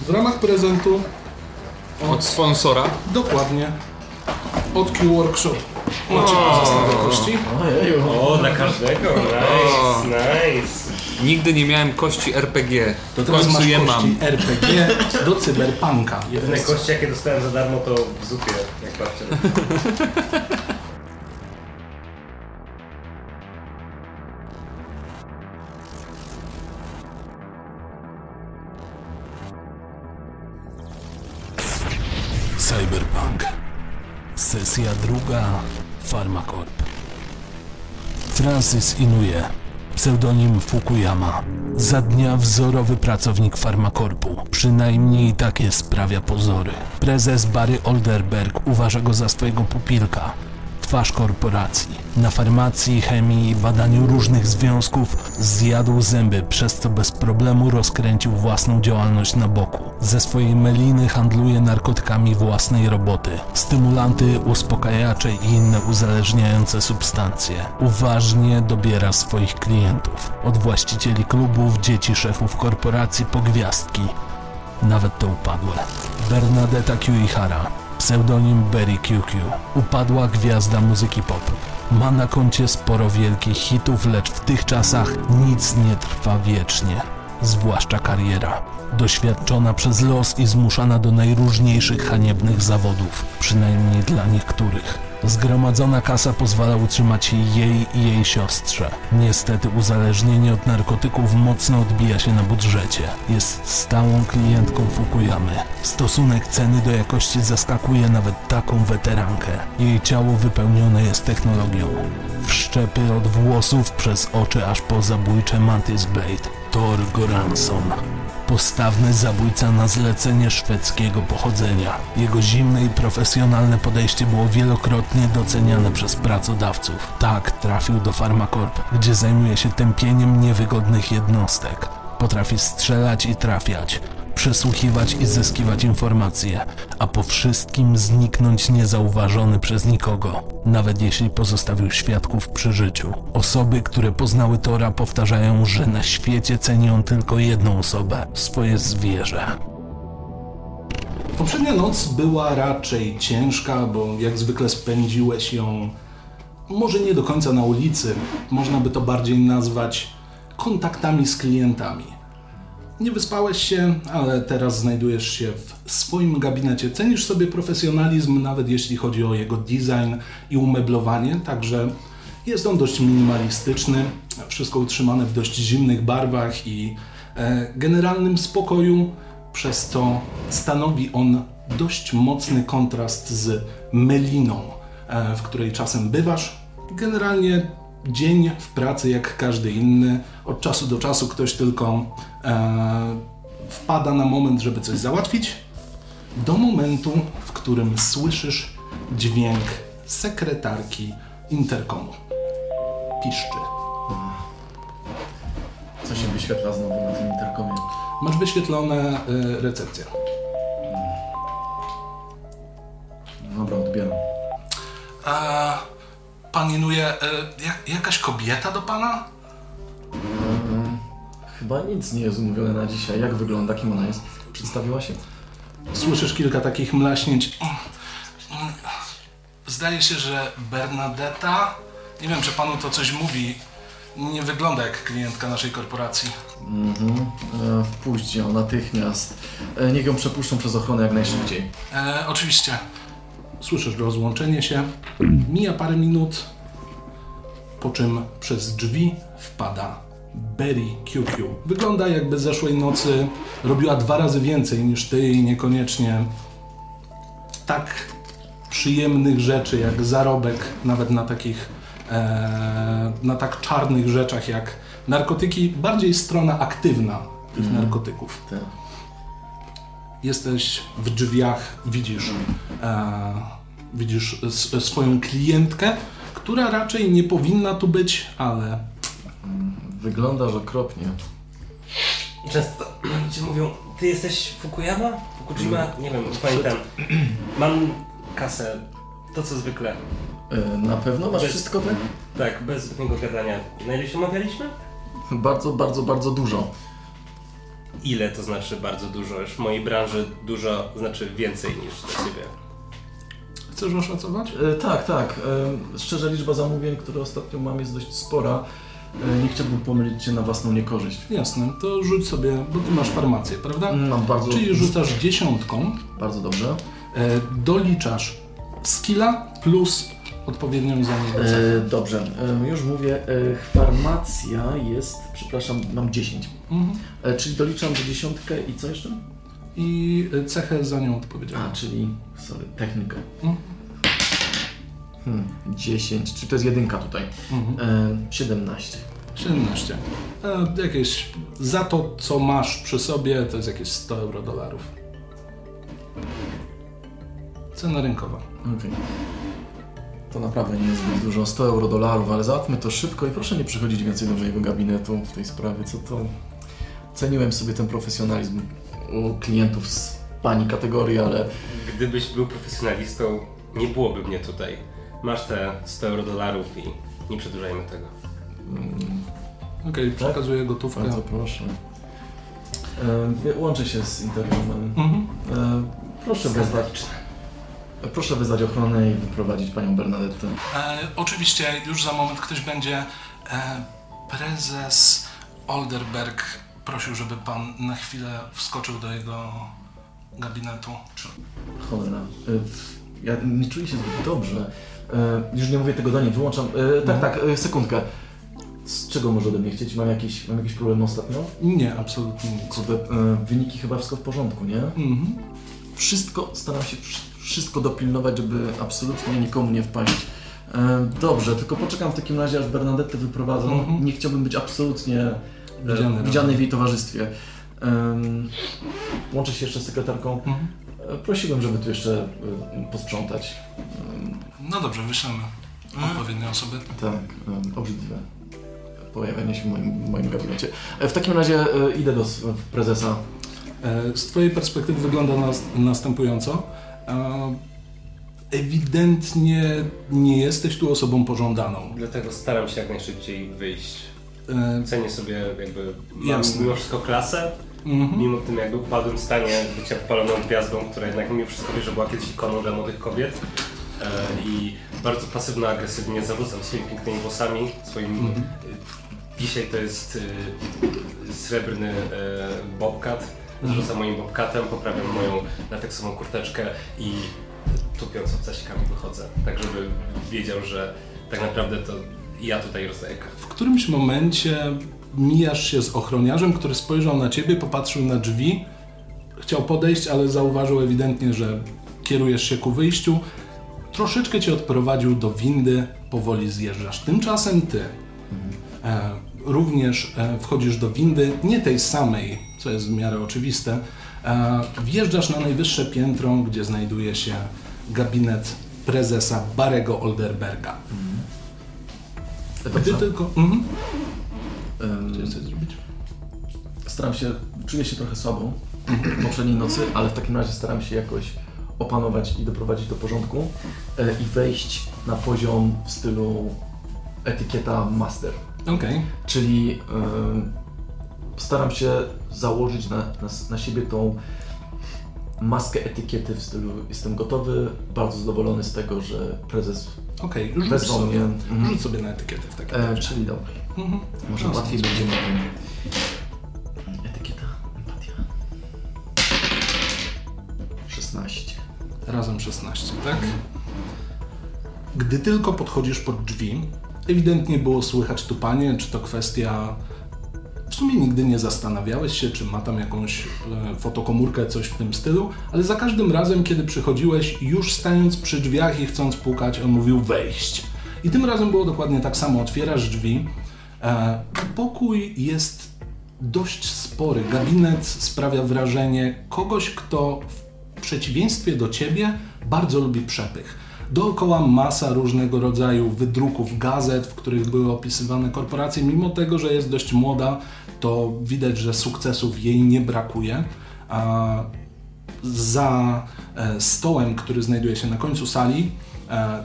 W ramach prezentu Od sponsora. dokładnie od Q Workshop macie pozostałe kości. O, dla każdego. O. Nice, nice. Nigdy nie miałem kości RPG. To w teraz końcu masz je kości mam. RPG do cyberpunka. Jedyne kości, jakie dostałem za darmo, to w zupie, jak patrzę. Cyberpunk. Francis Inuje. Pseudonim Fukuyama. Za dnia wzorowy pracownik Pharmacorpu. Przynajmniej takie sprawia pozory. Prezes Barry Olderberg uważa go za swojego pupilka. Twarz korporacji. Na farmacji, chemii i badaniu różnych związków zjadł zęby, przez co bez problemu rozkręcił własną działalność na boku. Ze swojej meliny handluje narkotykami własnej roboty, stymulanty, uspokajacze i inne uzależniające substancje. Uważnie dobiera swoich klientów. Od właścicieli klubów, dzieci szefów korporacji po gwiazdki. Nawet to upadłe. Bernadetta Kuihara, pseudonim Berry QQ, upadła gwiazda muzyki pop. Ma na koncie sporo wielkich hitów, lecz w tych czasach nic nie trwa wiecznie, zwłaszcza kariera. Doświadczona przez los i zmuszana do najróżniejszych haniebnych zawodów, przynajmniej dla niektórych. Zgromadzona kasa pozwala utrzymać jej i jej siostrze. Niestety uzależnienie od narkotyków mocno odbija się na budżecie. Jest stałą klientką Fukuyamy. Stosunek ceny do jakości zaskakuje nawet taką weterankę. Jej ciało wypełnione jest technologią. Wszczepy od włosów przez oczy aż po zabójcze Mantis Blade. Thor Goranson. Postawny zabójca na zlecenie szwedzkiego pochodzenia. Jego zimne i profesjonalne podejście było wielokrotnie doceniane przez pracodawców. Tak trafił do Pharmacorp, gdzie zajmuje się tępieniem niewygodnych jednostek. Potrafi strzelać i trafiać, przesłuchiwać i zyskiwać informacje, a po wszystkim zniknąć niezauważony przez nikogo, nawet jeśli pozostawił świadków przy życiu. Osoby, które poznały Tora, powtarzają, że na świecie ceni on tylko jedną osobę swoje zwierzę. Poprzednia noc była raczej ciężka, bo jak zwykle spędziłeś ją może nie do końca na ulicy, można by to bardziej nazwać kontaktami z klientami. Nie wyspałeś się, ale teraz znajdujesz się w swoim gabinecie. Cenisz sobie profesjonalizm, nawet jeśli chodzi o jego design i umeblowanie, także jest on dość minimalistyczny, wszystko utrzymane w dość zimnych barwach i e, generalnym spokoju, przez co stanowi on dość mocny kontrast z meliną, e, w której czasem bywasz. Generalnie dzień w pracy jak każdy inny. Od czasu do czasu ktoś tylko wpada na moment, żeby coś załatwić. Do momentu, w którym słyszysz dźwięk sekretarki interkomu. Piszczy. Co się wyświetla znowu na tym interkomie? Masz wyświetlone e, recepcję. Dobra, odbieram. A pan inuje e, jak, jakaś kobieta do pana? Chyba nic nie jest umówione na dzisiaj. Jak wygląda? Kim ona jest? Przedstawiła się? Słyszysz kilka takich mlaśnięć. Zdaje się, że Bernadetta, nie wiem czy panu to coś mówi, nie wygląda jak klientka naszej korporacji. Mhm. E, wpuść ją natychmiast. E, niech ją przepuszczą przez ochronę jak najszybciej. E, oczywiście. Słyszysz rozłączenie się. Mija parę minut, po czym przez drzwi wpada Berry QQ. Wygląda jakby zeszłej nocy robiła dwa razy więcej niż ty i niekoniecznie tak przyjemnych rzeczy jak zarobek, nawet na takich e, na tak czarnych rzeczach jak narkotyki, bardziej strona aktywna tych narkotyków. Te. Jesteś w drzwiach, widzisz, e, widzisz swoją klientkę, która raczej nie powinna tu być, ale Wyglądasz okropnie. I często ludzie mówią, ty jesteś Fukuyama? Fukujima? Nie wiem, nie pamiętam. Mam kasę, to co zwykle. E, na pewno masz Bez- wszystko te? Tak, bez zbytniego gadania. Na ile się umawialiśmy? Bardzo, bardzo, bardzo dużo. ile to znaczy bardzo dużo. Już w mojej branży dużo znaczy więcej niż dla ciebie. Chcesz oszacować? E, tak, tak. E, szczerze liczba zamówień, które ostatnio mam jest dość spora. E, nie chciałbym pomylić Cię na własną niekorzyść. Jasne, to rzuć sobie, bo ty masz farmację, prawda? No, bardzo, Czyli rzucasz dziesiątką, bardzo dobrze. e, doliczasz skilla plus odpowiednią za niego. E, dobrze, e, już mówię. E, farmacja jest, przepraszam, mam 10. Mhm. E, czyli doliczam do dziesiątkę i co jeszcze? I e, cechę za nią odpowiedzialną. A, czyli, sorry, technika. Mhm. Hmm, 10, czyli to jest jedynka tutaj. Mhm. E, 17. 17. E, jakieś, za to, co masz przy sobie, to jest jakieś 100 euro dolarów. Cena rynkowa. Okej. To naprawdę nie jest zbyt dużo, 100 euro dolarów, ale załatwmy to szybko i proszę nie przychodzić więcej do mojego gabinetu w tej sprawie, co to... Ceniłem sobie ten profesjonalizm u klientów z pani kategorii, ale Gdybyś był profesjonalistą, nie byłoby mnie tutaj. Masz te 100 euro dolarów i nie przedłużajmy tego. Okej, przekazuję gotówkę. bardzo proszę. E, łączę się z interwiewem. Mhm. E, proszę wezwać... Proszę wezwać ochronę i wyprowadzić panią Bernadettę. E, oczywiście już za moment ktoś będzie. E, prezes Olderberg prosił, żeby pan na chwilę wskoczył do jego gabinetu. Cholera. Y, Ja nie czuję się zbyt dobrze. Y, Już nie mówię tego do niej, wyłączam. Y, Tak, tak, y, sekundkę. Z czego może ode mnie chcieć? Mam jakiś, mam jakiś problem ostatnio? Nie, absolutnie nic. Kurde, y, wyniki chyba wszystko w porządku, nie? Mhm. Wszystko, staram się wsz- wszystko dopilnować, żeby absolutnie nikomu nie wpaść. Y, Dobrze, tylko poczekam w takim razie, aż Bernadette wyprowadzą. Mhm. Nie chciałbym być absolutnie y, Widziany widziany w jej towarzystwie. Łączę się jeszcze z sekretarką. Mhm. E, Prosiłbym, żeby tu jeszcze y, posprzątać. No dobrze, wyślemy odpowiednie osoby. Tak, obrzydliwe pojawianie się w moim, w moim gabinecie. E, W takim razie e, idę do s- prezesa. E, Z Twojej perspektywy wygląda nas, następująco. E, Ewidentnie nie jesteś tu osobą pożądaną. Dlatego staram się jak najszybciej wyjść. E, Cenię sobie jakby mam Jasne. mimo wszystko klasę, mhm. mimo tym jakby upadłym stanie bycia popaloną gwiazdą, która jednak mimo wszystko wie, że była kiedyś ikoną dla młodych kobiet. E, I bardzo pasywno-agresywnie zarzucam swoimi pięknymi włosami, swoim... Mhm. Y, Dzisiaj to jest y, srebrny e, bobcat. Zarzucam moim bobcatem, poprawiam moją lateksową kurteczkę i tupiąc obcasikami wychodzę. Tak, żeby wiedział, że tak naprawdę to ja tutaj rozdaję kartę. W którymś momencie mijasz się z ochroniarzem, który spojrzał na ciebie, popatrzył na drzwi, chciał podejść, ale zauważył ewidentnie, że kierujesz się ku wyjściu. Troszeczkę cię odprowadził do windy, powoli zjeżdżasz. Tymczasem ty e, również e, wchodzisz do windy, nie tej samej, co jest w miarę oczywiste. E, wjeżdżasz na najwyższe piętro, gdzie znajduje się gabinet prezesa Barego Olderberga. Gdy Dobrze. tylko... Mhm. Ym, Chciałeś coś zrobić? Staram się, czuję się trochę słabo poprzedniej nocy, ale w takim razie staram się jakoś opanować i doprowadzić do porządku e, i wejść na poziom w stylu etykieta master. Okej. Czyli staram się założyć na, na, na siebie tą maskę etykiety w stylu jestem gotowy, bardzo zadowolony z tego, że prezes Okej, rzuć, wezwał sobie, mnie. Mhm. rzuć sobie na etykietę w takim E, razie. czyli dobra. Mhm. Może Jasne. łatwiej będzie. Etykieta, empatia. 16. Razem 16, tak? Gdy tylko podchodzisz pod drzwi, ewidentnie było słychać tupanie, czy to kwestia... W sumie nigdy nie zastanawiałeś się, czy ma tam jakąś e, fotokomórkę, coś w tym stylu, ale za każdym razem, kiedy przychodziłeś, już stając przy drzwiach i chcąc pukać, on mówił wejść. I tym razem było dokładnie tak samo. Otwierasz drzwi. E, pokój jest dość spory. Gabinet sprawia wrażenie kogoś, kto w przeciwieństwie do ciebie bardzo lubi przepych. Dookoła masa różnego rodzaju wydruków gazet, w których były opisywane korporacje. Mimo tego, że jest dość młoda, to widać, że sukcesów jej nie brakuje. A za e, stołem, który znajduje się na końcu sali, e,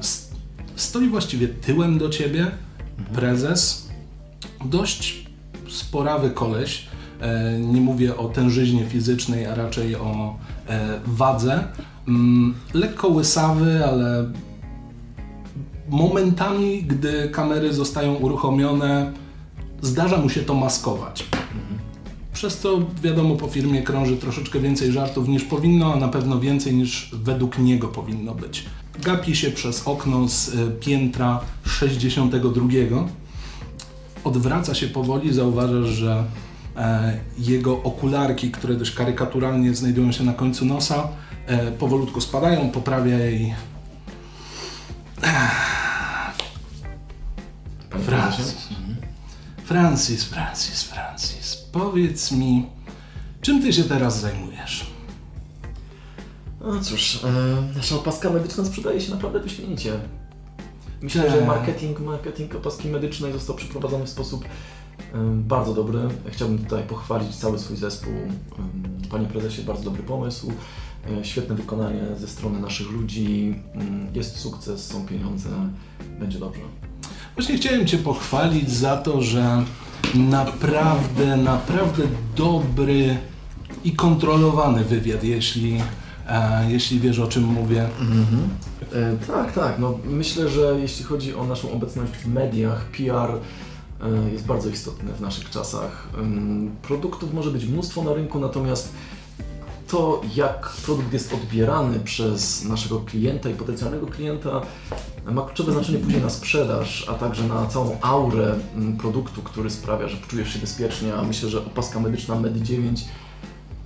stoi właściwie tyłem do ciebie prezes, dość sporawy koleś, E, nie mówię o tężyźnie fizycznej, a raczej o wadze. Mm, lekko łysawy, ale momentami, gdy kamery zostają uruchomione, zdarza mu się to maskować. Przez co wiadomo po firmie krąży troszeczkę więcej żartów niż powinno, a na pewno więcej niż według niego powinno być. Gapi się przez okno z y, piętra 62. Odwraca się powoli, zauważasz, że e, jego okularki, które dość karykaturalnie znajdują się na końcu nosa, powolutku spadają, poprawia jej Francis. prezesie? Francis, Francis, Francis, powiedz mi, czym ty się teraz zajmujesz? No cóż, e, nasza opaska medyczna sprzedaje się naprawdę wyśmienicie. Myślę, Tak. że marketing, marketing opaski medycznej został przeprowadzony w sposób em, bardzo dobry. Chciałbym tutaj pochwalić cały swój zespół. Panie prezesie, bardzo dobry pomysł. E, Świetne wykonanie ze strony naszych ludzi. Mm, Jest sukces, są pieniądze. Będzie dobrze. Właśnie chciałem cię pochwalić za to, że naprawdę, naprawdę dobry i kontrolowany wywiad, jeśli, e, jeśli wiesz o czym mówię. E, tak, tak. No, myślę, że jeśli chodzi o naszą obecność w mediach, PR e, jest bardzo istotny w naszych czasach. Produktów może być mnóstwo na rynku, natomiast to, jak produkt jest odbierany przez naszego klienta i potencjalnego klienta, ma kluczowe znaczenie później na sprzedaż, a także na całą aurę mm, produktu, który sprawia, że czujesz się bezpiecznie. A myślę, że opaska medyczna Med9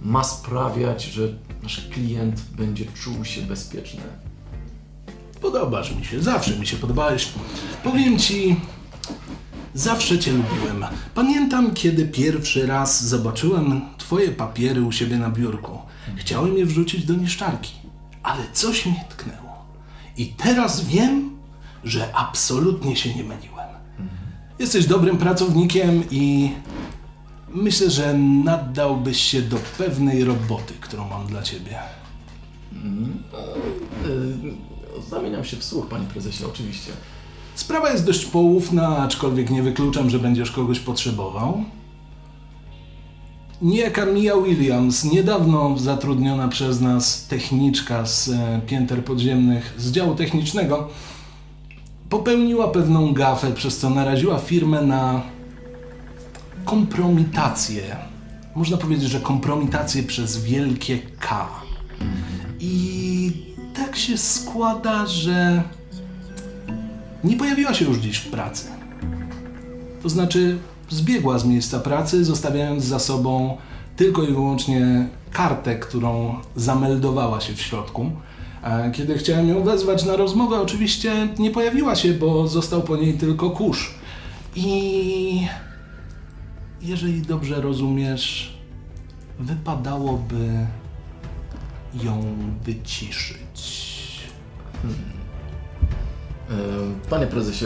ma sprawiać, że nasz klient będzie czuł się bezpieczny. Podobasz mi się, zawsze mi się podobałeś. Powiem ci, zawsze cię lubiłem. Pamiętam, kiedy pierwszy raz zobaczyłem twoje papiery u siebie na biurku. Chciałem je wrzucić do niszczarki, ale coś mnie tknęło. I teraz wiem, że absolutnie się nie myliłem. Jesteś dobrym pracownikiem i myślę, że naddałbyś się do pewnej roboty, którą mam dla ciebie. Yy, Zamieniam się w słuch, panie prezesie, oczywiście. Sprawa jest dość poufna, aczkolwiek nie wykluczam, że będziesz kogoś potrzebował. Niejaka Mia Williams, niedawno zatrudniona przez nas techniczka z e, pięter podziemnych z działu technicznego, popełniła pewną gafę, przez co naraziła firmę na kompromitację. Można powiedzieć, że kompromitację przez wielkie K. I tak się składa, że nie pojawiła się już dziś w pracy. To znaczy, zbiegła z miejsca pracy, zostawiając za sobą tylko i wyłącznie kartę, którą zameldowała się w środku. A Kiedy chciałem ją wezwać na rozmowę, oczywiście nie pojawiła się, bo został po niej tylko kurz. I jeżeli dobrze rozumiesz, wypadałoby ją wyciszyć. Yy, Panie prezesie,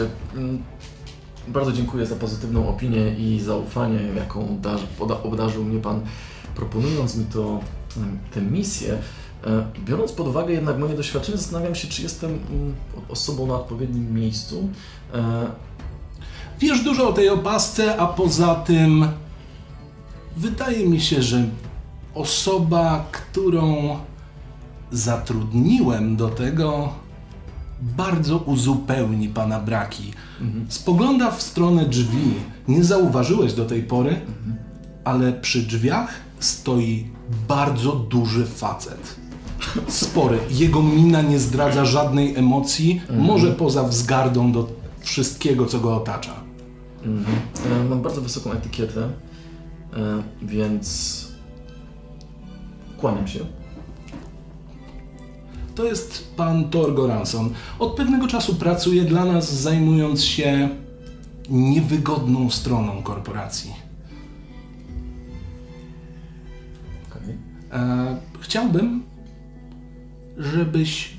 bardzo dziękuję za pozytywną opinię i zaufanie, jaką obdarzył mnie pan, proponując mi to, tę misję. Yy, Biorąc pod uwagę jednak moje doświadczenie, zastanawiam się, czy jestem mm, osobą na odpowiednim miejscu. Yy, Wiesz dużo o tej opasce, a poza tym wydaje mi się, że osoba, którą zatrudniłem do tego, bardzo uzupełni pana braki. Spogląda w stronę drzwi. Nie zauważyłeś do tej pory, ale przy drzwiach stoi bardzo duży facet. Spory. Jego mina nie zdradza żadnej emocji, może poza wzgardą do wszystkiego, co go otacza. E, Mam bardzo wysoką etykietę, e, więc kłaniam się. To jest pan Thor Goranson. Od pewnego czasu pracuje dla nas, zajmując się niewygodną stroną korporacji. Okej. E, chciałbym, żebyś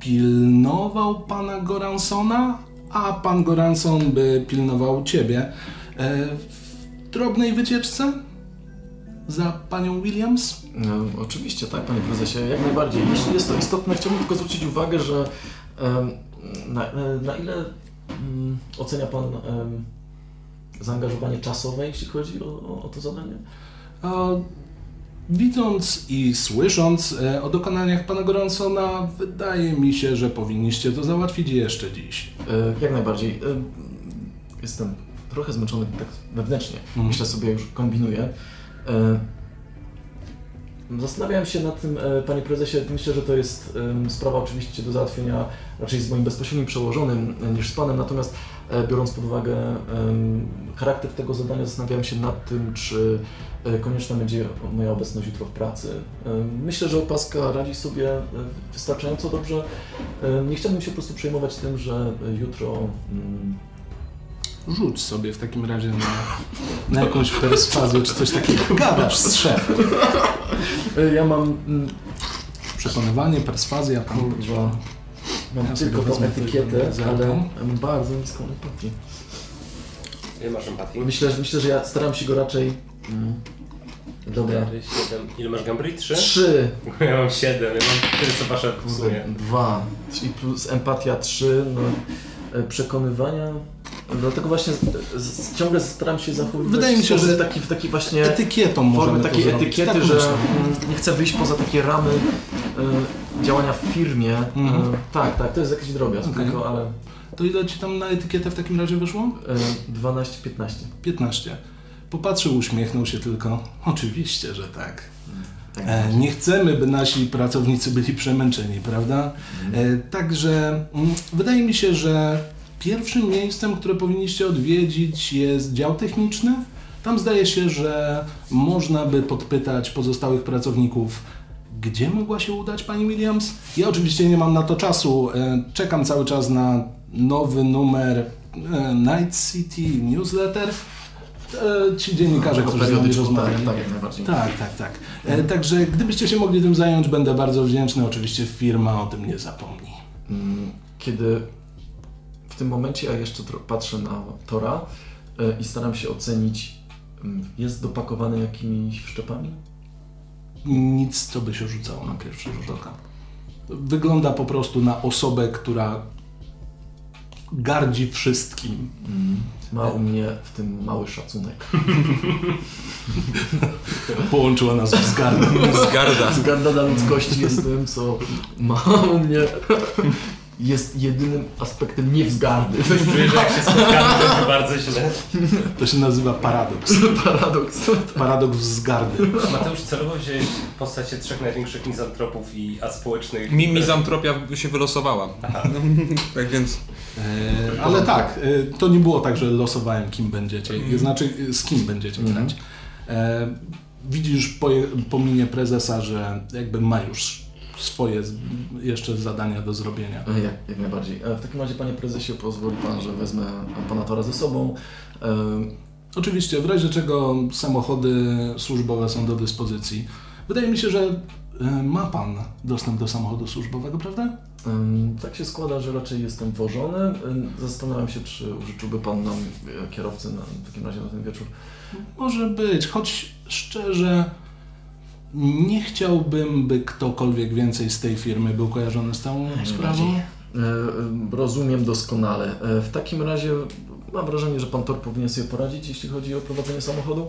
pilnował pana Goransona, a pan Goranson by pilnował ciebie. E, w drobnej wycieczce za panią Williams? E, Oczywiście, tak, panie prezesie, jak najbardziej. Jeśli jest to istotne, chciałbym tylko zwrócić uwagę, że na, na ile mm, ocenia pan zaangażowanie czasowe, jeśli chodzi o, o, o to zadanie? A widząc i słysząc e, o dokonaniach pana Goronsona, wydaje mi się, że powinniście to załatwić jeszcze dziś. E, Jak najbardziej. E, Jestem trochę zmęczony tak wewnętrznie. Mhm. Myślę sobie, już kombinuję. E, Zastanawiałem się nad tym, e, panie prezesie, myślę, że to jest sprawa oczywiście do załatwienia raczej z moim bezpośrednim przełożonym e, niż z panem, natomiast biorąc pod uwagę charakter tego zadania, zastanawiałem się nad tym, czy konieczna będzie moja obecność jutro w pracy. Myślę, że opaska radzi sobie wystarczająco dobrze. Nie chciałbym się po prostu przejmować tym, że jutro mm, Rzuć sobie w takim razie na, na jakąś perswazję czy coś takiego. Gadasz z szefem. e, ja mam mm, Przekonywanie, perswazja, tam Kurwa. Mam Ja tylko tą etykietę, ale mam bardzo niską empatię. Ile masz empatii? Myślę, że- myślę, że ja staram się go raczej... Mm. Dobra. 4, 7. Ile masz gambry? 3? Trzy. Ja mam 7, ja mam tyle co wasze w sumie. Dwa. Czyli plus empatia trzy. No, e, przekonywania... Dlatego właśnie z, z, ciągle staram się zachowywać Wydaje mi się, że taki, w taki właśnie etykietą to takiej etykiety, Tak że myślę. mm, nie chcę wyjść poza takie ramy e, działania w firmie. Mhm. E, tak, tak, to jest jakiś drobiazg, Okej. tylko, ale To ile ci tam na etykietę w takim razie wyszło? e, 12-15. 15. Popatrzył, uśmiechnął się tylko. Oczywiście, że tak. Tak. E, nie chcemy, by nasi pracownicy byli przemęczeni, prawda? E, także mm, wydaje mi się, że pierwszym miejscem, które powinniście odwiedzić jest dział techniczny. Tam zdaje się, że można by podpytać pozostałych pracowników, gdzie mogła się udać pani Williams. Ja oczywiście nie mam na to czasu. E, czekam cały czas na nowy numer e, Night City Newsletter. E, ci dziennikarze, którzy z nami rozmawiają. tak, tak, jak najbardziej. Tak, tak, tak. E, także gdybyście się mogli tym zająć, będę bardzo wdzięczny. Oczywiście firma o tym nie zapomni. Mm, Kiedy w tym momencie ja jeszcze patrzę na Tora e, i staram się ocenić, mm, jest dopakowany jakimiś wszczepami? Nic, co by się rzucało na pierwszy rzut oka. Wygląda po prostu na osobę, która gardzi wszystkim. Ma u mnie w tym mały szacunek. Połączyła nas wzgardą. Zgarda. Względa na ludzkości jest tym, co ma u mnie. Jest jedynym aspektem niewzgardy. Czuję, że jak się spotkamy, to będzie bardzo źle. To się nazywa paradoks. Paradoks. Paradoks wzgardy. Mateusz, celowo wziąłeś postacie trzech największych mizantropów i aspołecznych. Mi mizantropia się wylosowała. tak więc E, ale tak, e, to nie było tak, że losowałem kim będziecie, znaczy e, z kim będziecie grać. E, widzisz po, po minie prezesa, że jakby ma już swoje jeszcze zadania do zrobienia. E, Jak, jak najbardziej. E, W takim razie, panie prezesie, pozwoli pan, że wezmę pana Tora ze sobą. E, Oczywiście, w razie czego samochody służbowe są do dyspozycji. Wydaje mi się, że ma pan dostęp do samochodu służbowego, prawda? Tak się składa, że raczej jestem wożony. Zastanawiam się, czy użyczyłby Pan nam kierowcy na, w takim razie na ten wieczór. Może być, choć szczerze nie chciałbym, by ktokolwiek więcej z tej firmy był kojarzony z całą sprawą. E, Rozumiem doskonale. E, W takim razie mam wrażenie, że Pan Tor powinien sobie poradzić, jeśli chodzi o prowadzenie samochodu.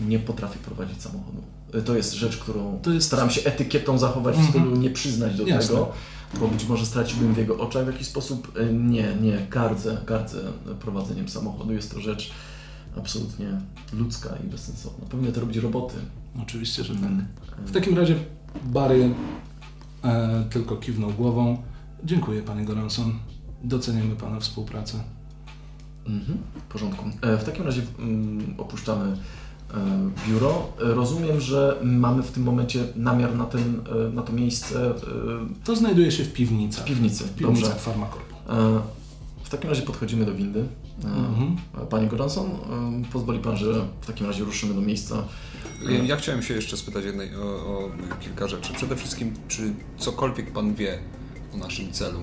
Nie potrafię prowadzić samochodu. E, To jest rzecz, którą jest- staram się etykietą zachować w Mhm. stylu nie przyznać do Jasne. tego, bo być może straciłbym w jego oczach w jakiś sposób. Nie, nie, gardzę, gardzę prowadzeniem samochodu. Jest to rzecz absolutnie ludzka i bezsensowna. Powinny to robić roboty. Oczywiście, że tak. Mm. W takim razie Barry e, tylko kiwnął głową. Dziękuję, panie Goranson. Doceniamy pana współpracę. Mhm, w porządku. E, W takim razie mm, opuszczamy e, biuro. Rozumiem, że mamy w tym momencie namiar na, ten, e, na to miejsce e, To znajduje się w piwnicach. w piwnicy. W piwnicach Dobrze. Farmakorpu. W takim razie podchodzimy do windy. Mhm. Panie Goranson, pozwoli Pan, że w takim razie ruszymy do miejsca. ja chciałem się jeszcze spytać jednej, o, o kilka rzeczy. Przede wszystkim, czy cokolwiek pan wie o naszym celu?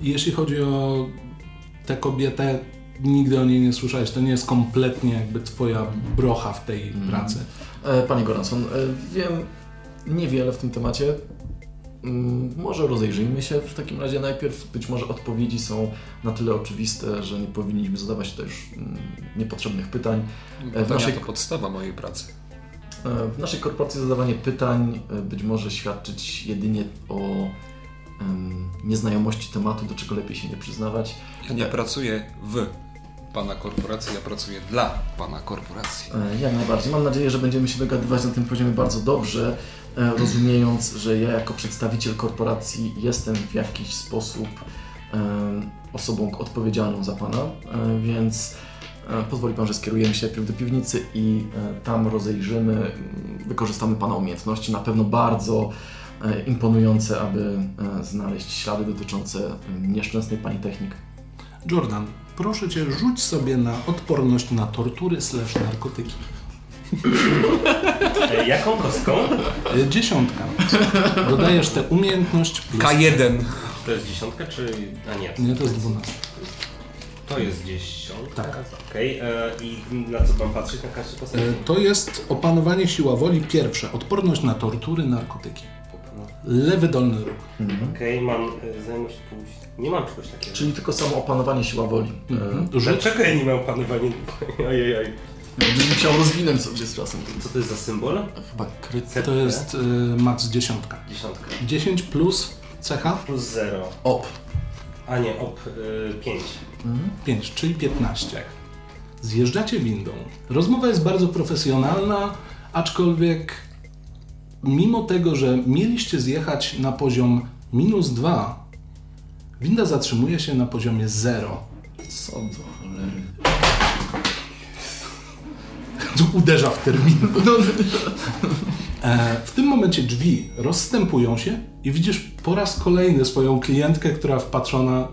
Jeśli chodzi o tę kobietę, nigdy o niej nie słyszałeś. To nie jest kompletnie jakby twoja brocha w tej Mhm. pracy. E, Panie Goranson, e, wiem niewiele w tym temacie. Mm, może rozejrzyjmy się w takim razie najpierw. Być może odpowiedzi są na tyle oczywiste, że nie powinniśmy zadawać też mm, niepotrzebnych pytań. Pytania naszej- to podstawa mojej pracy. E, W naszej korporacji zadawanie pytań e, być może świadczyć jedynie o nieznajomości tematu, do czego lepiej się nie przyznawać. Ja nie pracuję w Pana korporacji, ja pracuję dla Pana korporacji. E, Jak najbardziej. Mam nadzieję, że będziemy się dogadywać na tym poziomie bardzo dobrze, e, rozumiejąc, że ja jako przedstawiciel korporacji jestem w jakiś sposób osobą odpowiedzialną za Pana, e, więc e, pozwoli Pan, że skierujemy się najpierw do piwnicy i e, tam rozejrzymy, wykorzystamy Pana umiejętności, na pewno bardzo e, imponujące, aby e, znaleźć ślady dotyczące e, nieszczęsnej Pani technik. Jordan, proszę Cię, rzuć sobie na odporność na tortury slash narkotyki. E, jaką kostką? Dziesiątka. Dodajesz tę umiejętność plus... K1. To jest dziesiątka, czy... A nie. Nie, to jest dwunastka. To jest dziesiątka. Tak. Okej. e, I na co mam patrzeć? Na każdy postać? E, To jest opanowanie siła woli pierwsze. Odporność na tortury, narkotyki. Lewy dolny róg. Okej, mam e, znajomość pójść. Nie mam czegoś takiego. Czyli tylko samo opanowanie siła woli. Rzuć. Dlaczego ja nie mam opanowania? Ojej, oj. Będziesz musiał rozwinąć sobie z czasem. Co to jest za symbol? Chyba kryt. To jest y, max dziesiątka. Dziesiątka. 10 plus cecha Plus zero. Op. A nie, op y, 5. 5, czyli 15. Zjeżdżacie windą. Rozmowa jest bardzo profesjonalna, aczkolwiek mimo tego, że mieliście zjechać na poziom minus 2, winda zatrzymuje się na poziomie 0. Co Uderza w termin. E, w tym momencie drzwi rozstępują się i widzisz po raz kolejny swoją klientkę, która wpatrzona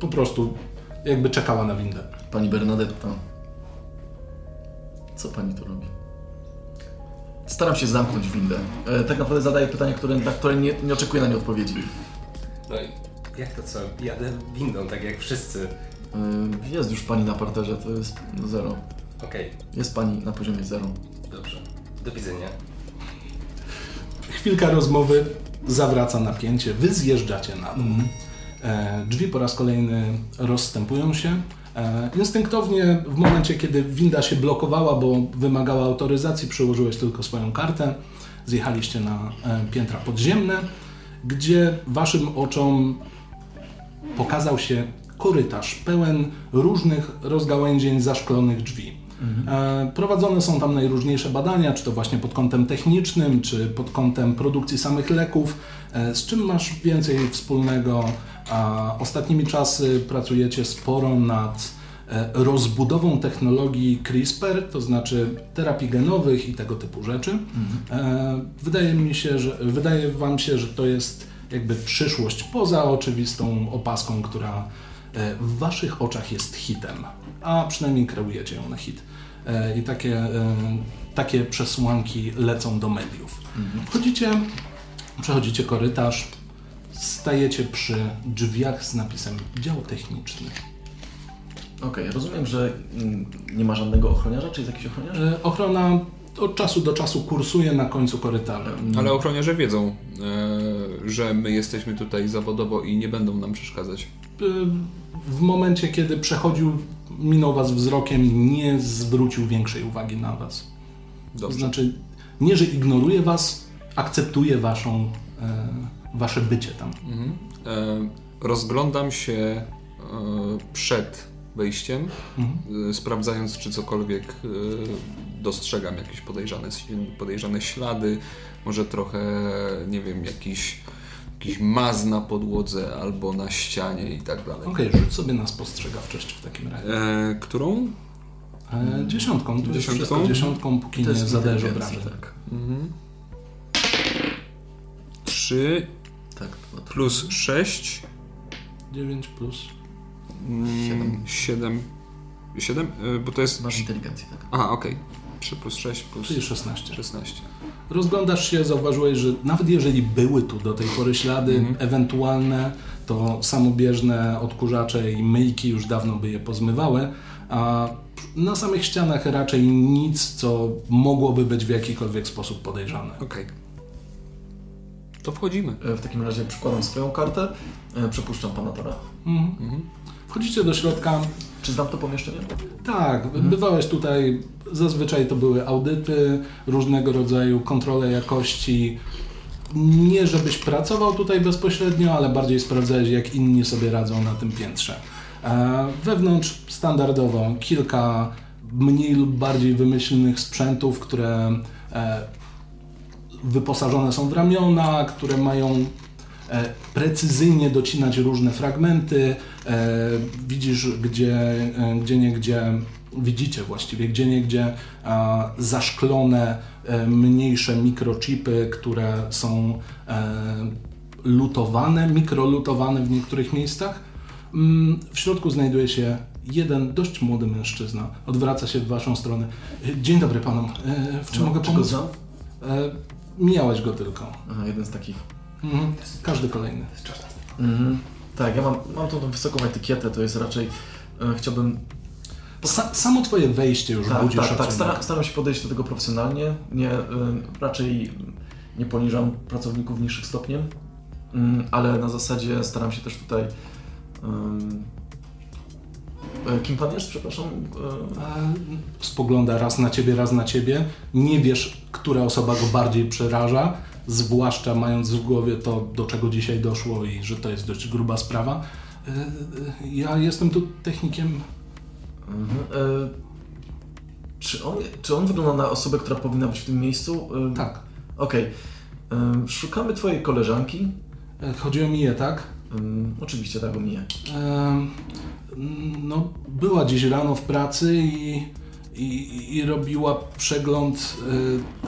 po prostu jakby czekała na windę. Pani Bernadetta. Co pani tu robi? Staram się zamknąć windę. E, tak naprawdę zadaję pytanie, które, na które nie, nie oczekuję na nie odpowiedzi. No i jak to co? Jadę windą, tak jak wszyscy. E, jest już pani na parterze, to jest zero. Okej, Jest pani na poziomie zero. dobrze. Do widzenia. Chwilka rozmowy zawraca napięcie, wy zjeżdżacie na dół. E, drzwi po raz kolejny rozstępują się. E, instynktownie w momencie, kiedy winda się blokowała, bo wymagała autoryzacji, przyłożyłeś tylko swoją kartę. Zjechaliście na e, piętra podziemne, gdzie waszym oczom pokazał się korytarz pełen różnych rozgałęzień zaszklonych drzwi. E, Prowadzone są tam najróżniejsze badania, czy to właśnie pod kątem technicznym, czy pod kątem produkcji samych leków. E, Z czym masz więcej wspólnego? Ostatnimi czasy pracujecie sporo nad e, rozbudową technologii CRISPR, to znaczy terapii genowych i tego typu rzeczy. E, Wydaje mi się, że wydaje Wam się, że to jest jakby przyszłość poza oczywistą opaską, która w Waszych oczach jest hitem, a przynajmniej kreujecie ją na hit. E, I takie, e, takie przesłanki lecą do mediów. Wchodzicie, przechodzicie korytarz, stajecie przy drzwiach z napisem dział techniczny. Okej, rozumiem, że mm, nie ma żadnego ochroniarza, czy jest jakiś ochroniarz? E, Ochrona od czasu do czasu kursuje na końcu korytarza. Ale ochroniarze wiedzą, że my jesteśmy tutaj zawodowo i nie będą nam przeszkadzać. W momencie, kiedy przechodził, minął was wzrokiem, nie zwrócił większej uwagi na was. To Dobrze. znaczy, nie, że ignoruje was, akceptuje waszą, e, wasze bycie tam. Mhm. E, rozglądam się e, przed wejściem, Mhm. e, sprawdzając, czy cokolwiek e, dostrzegam, jakieś podejrzane, podejrzane ślady, może trochę, nie wiem, jakiś, jakiś maz na podłodze albo na ścianie i tak dalej. Okej, rzuć sobie na spostrzegawczość w takim razie. E, którą? E, dziesiątką, jest Dziesiątką? wszystko dziesiątką, póki To nie jest zadajesz obrażeń. Tak, Mhm. 3 tak. Plus 6 9 plus. Mm, 7. 7? Bo to jest. masz inteligencję, tak. Aha, okej. 3 plus 6 plus Czyli 16. 16. Rozglądasz się, zauważyłeś, że nawet jeżeli były tu do tej pory ślady Mhm. ewentualne, to samobieżne odkurzacze i myjki już dawno by je pozmywały, a na samych ścianach raczej nic, co mogłoby być w jakikolwiek sposób podejrzane. Okej. To wchodzimy. E, W takim razie przykładam swoją kartę, e, przepuszczam pana Tora. Mhm. Wchodzicie do środka. Czy znam to pomieszczenie? Tak, bywałeś tutaj. Zazwyczaj to były audyty, różnego rodzaju kontrole jakości. Nie żebyś pracował tutaj bezpośrednio, ale bardziej sprawdzałeś, jak inni sobie radzą na tym piętrze. E, Wewnątrz standardowo kilka mniej lub bardziej wymyślnych sprzętów, które e, wyposażone są w ramiona, które mają precyzyjnie docinać różne fragmenty. E, Widzisz, gdzie, e, gdzie nie gdzie, widzicie właściwie, gdzie nie gdzie zaszklone e, mniejsze mikrochipy, które są e, lutowane, mikrolutowane w niektórych miejscach. Mm, W środku znajduje się jeden dość młody mężczyzna. Odwraca się w waszą stronę. E, Dzień dobry panom. E, W czym No, mogę pomóc? znam? E, Mijałeś go tylko. Aha, jeden z takich. Mhm. Każdy kolejny. Mhm. Tak, ja mam, mam tą, tą wysoką etykietę, to jest raczej... E, chciałbym... Sa, samo twoje wejście już Tak, budzi tak, szacunek. tak. Staram, staram się podejść do tego profesjonalnie. Nie, e, raczej nie poniżam pracowników niższych stopniem, mm, ale na zasadzie staram się też tutaj... e, kim pan jest, przepraszam? E, Spogląda raz na ciebie, raz na ciebie. Nie wiesz, która osoba go bardziej przeraża, zwłaszcza mając w głowie to, do czego dzisiaj doszło i że to jest dość gruba sprawa. E, e, Ja jestem tu technikiem. Mhm. E, Czy on, czy on wygląda na osobę, która powinna być w tym miejscu? E, Tak. Okej. Em, Szukamy twojej koleżanki. E, Chodzi o Miję, tak? Em, Oczywiście tak o. Em, No, była dziś rano w pracy i, i, i robiła przegląd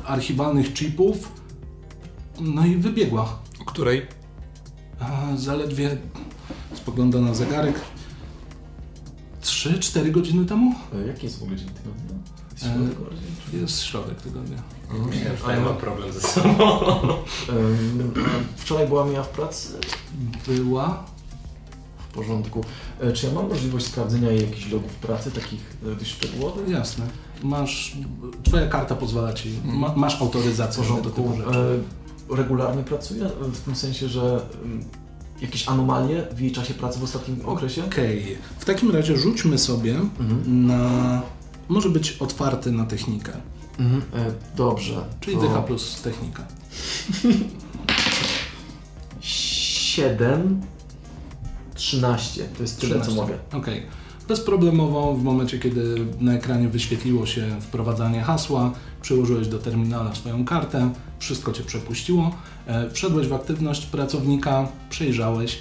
e, archiwalnych chipów. No i wybiegła. O której? A zaledwie spogląda na zegarek. 3-4 godziny temu? E, Jaki jest w ogóle dzień tygodnia? Jest E, środek Jest środek tygodnia. Myślałem, że ja mam problem ze sobą. Wczoraj była Mia w pracy. Była. W porządku. E, Czy ja mam możliwość sprawdzenia jej jakichś logów pracy, takich e, dość szczegółowych? Jasne. Masz. Twoja karta pozwala ci. Ma, masz W autoryzację do tego rzeczy. Regularnie pracuje? W tym sensie, że em, jakieś anomalie w jej czasie pracy w ostatnim okresie? Okej. W takim razie rzućmy sobie Mhm. na. Może być otwarty na technikę. Mhm. E, Dobrze. Czyli to DH plus technika. 7, 13. To jest tyle, co 13. mogę. Okej. Bezproblemowo w momencie, kiedy na ekranie wyświetliło się wprowadzanie hasła, przyłożyłeś do terminala swoją kartę, wszystko Cię przepuściło, e, wszedłeś w aktywność pracownika, przejrzałeś,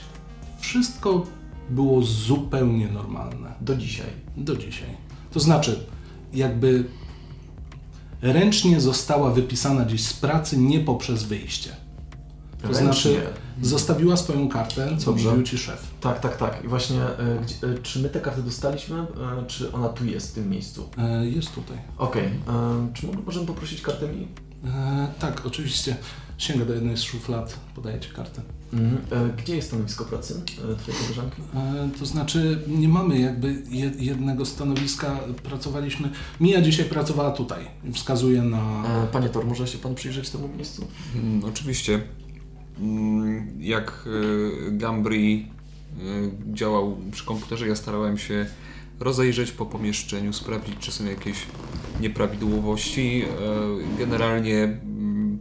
wszystko było zupełnie normalne Do dzisiaj. do dzisiaj. To znaczy, jakby ręcznie została wypisana gdzieś z pracy nie poprzez wyjście. To Ręcznie. znaczy, zostawiła swoją kartę, co mówił Ci szef. Tak, tak, tak. I właśnie, e, gdzie, e, czy my tę kartę dostaliśmy, e, czy ona tu jest, w tym miejscu? E, Jest tutaj. Okej. e, Czy możemy poprosić kartę mi? E, tak, oczywiście. Sięga do jednej z szuflad, podaje Ci kartę. Mhm. E, Gdzie jest stanowisko pracy e, twojej koleżanki? E, to znaczy, nie mamy jakby je, jednego stanowiska, pracowaliśmy. Mija dzisiaj pracowała tutaj. Wskazuje na. E, Panie Tor, może się pan przyjrzeć temu miejscu? Mm, oczywiście. Mm, Jak y, Gambri y, działał przy komputerze, ja starałem się rozejrzeć po pomieszczeniu, sprawdzić, czy są jakieś nieprawidłowości. E, Generalnie mm,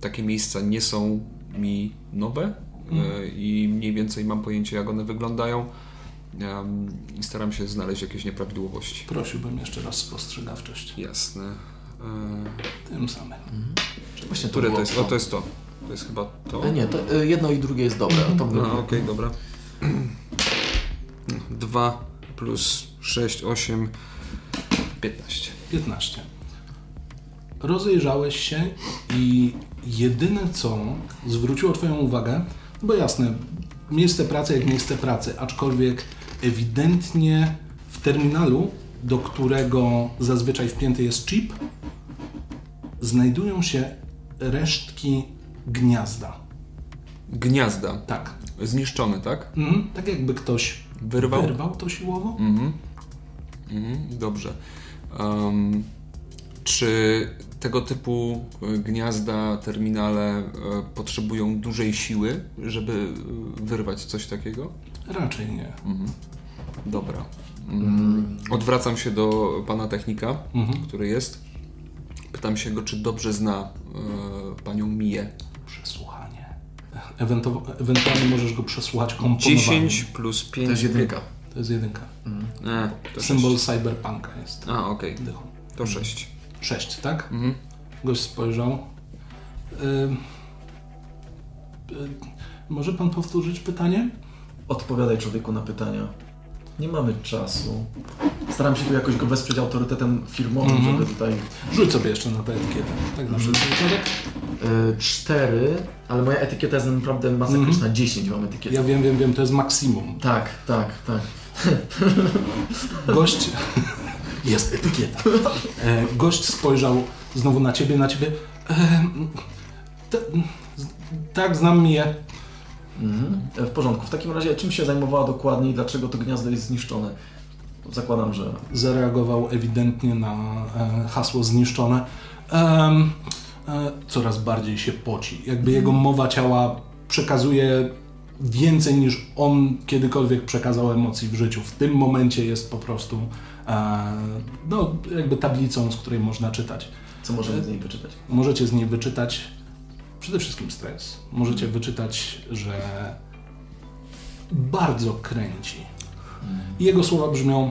takie miejsca nie są mi nowe e, i mniej więcej mam pojęcie, jak one wyglądają. I staram się znaleźć jakieś nieprawidłowości. Prosiłbym jeszcze raz spostrzegawczość. Jasne. E, Tym samym. Właśnie Które to było jest? O, to jest to. To jest chyba to. E, Nie, to e, jedno i drugie jest dobre. To No, okej, dobra. 2 plus 6, 8, 15. 15. Rozejrzałeś się i jedyne co zwróciło Twoją uwagę, bo jasne, miejsce pracy jak miejsce pracy, aczkolwiek ewidentnie w terminalu, do którego zazwyczaj wpięty jest chip, znajdują się resztki gniazda. Gniazda. Tak. Zniszczone, tak? Mhm. Tak jakby ktoś Wyrwał? wyrwał to siłowo. Mhm. Mhm, dobrze. Em, czy tego typu e, gniazda, terminale e, potrzebują dużej siły, żeby e, wyrwać coś takiego? Raczej nie. Mhm. Dobra. Mm. Odwracam się do pana technika, Mhm. który jest. Pytam się go, czy dobrze zna e, panią Miję. Przesłuchanie. Ewentu- ewentualnie możesz go przesłuchać komponowaniem. 10 plus 5. To jest jedynka. To jest jedynka. Mm. E, e, to Symbol sześć. cyberpunka jest. A, okej. Okay. To mhm. 6. 6, tak? Mhm. Gość spojrzał. Ym... Ym... może pan powtórzyć pytanie? Odpowiadaj człowieku na pytania. Nie mamy czasu. Staram się tu jakoś go wesprzeć autorytetem firmowym, mm-hmm. żeby tutaj... Rzuć sobie jeszcze na tę etykietę. Tak na mm-hmm. E, 4, ale moja etykieta jest naprawdę masakryczna, mhm. 10 mam etykietę. Ja wiem, wiem, wiem, to jest maksimum. Tak, tak, tak. Gość... Jest etykieta. E, gość spojrzał znowu na ciebie, na ciebie. E, tak, znam mnie. Mhm. E, w porządku. W takim razie czym się zajmowała dokładnie i dlaczego to gniazdo jest zniszczone? Zakładam, że... Zareagował ewidentnie na e, hasło zniszczone. Um, coraz bardziej się poci. Jakby jego mowa ciała przekazuje więcej niż on kiedykolwiek przekazał emocji w życiu. W tym momencie jest po prostu e, no, jakby tablicą, z której można czytać. Co możemy z niej wyczytać? Możecie z niej wyczytać przede wszystkim stres. Możecie wyczytać, że bardzo kręci. I Jego słowa brzmią: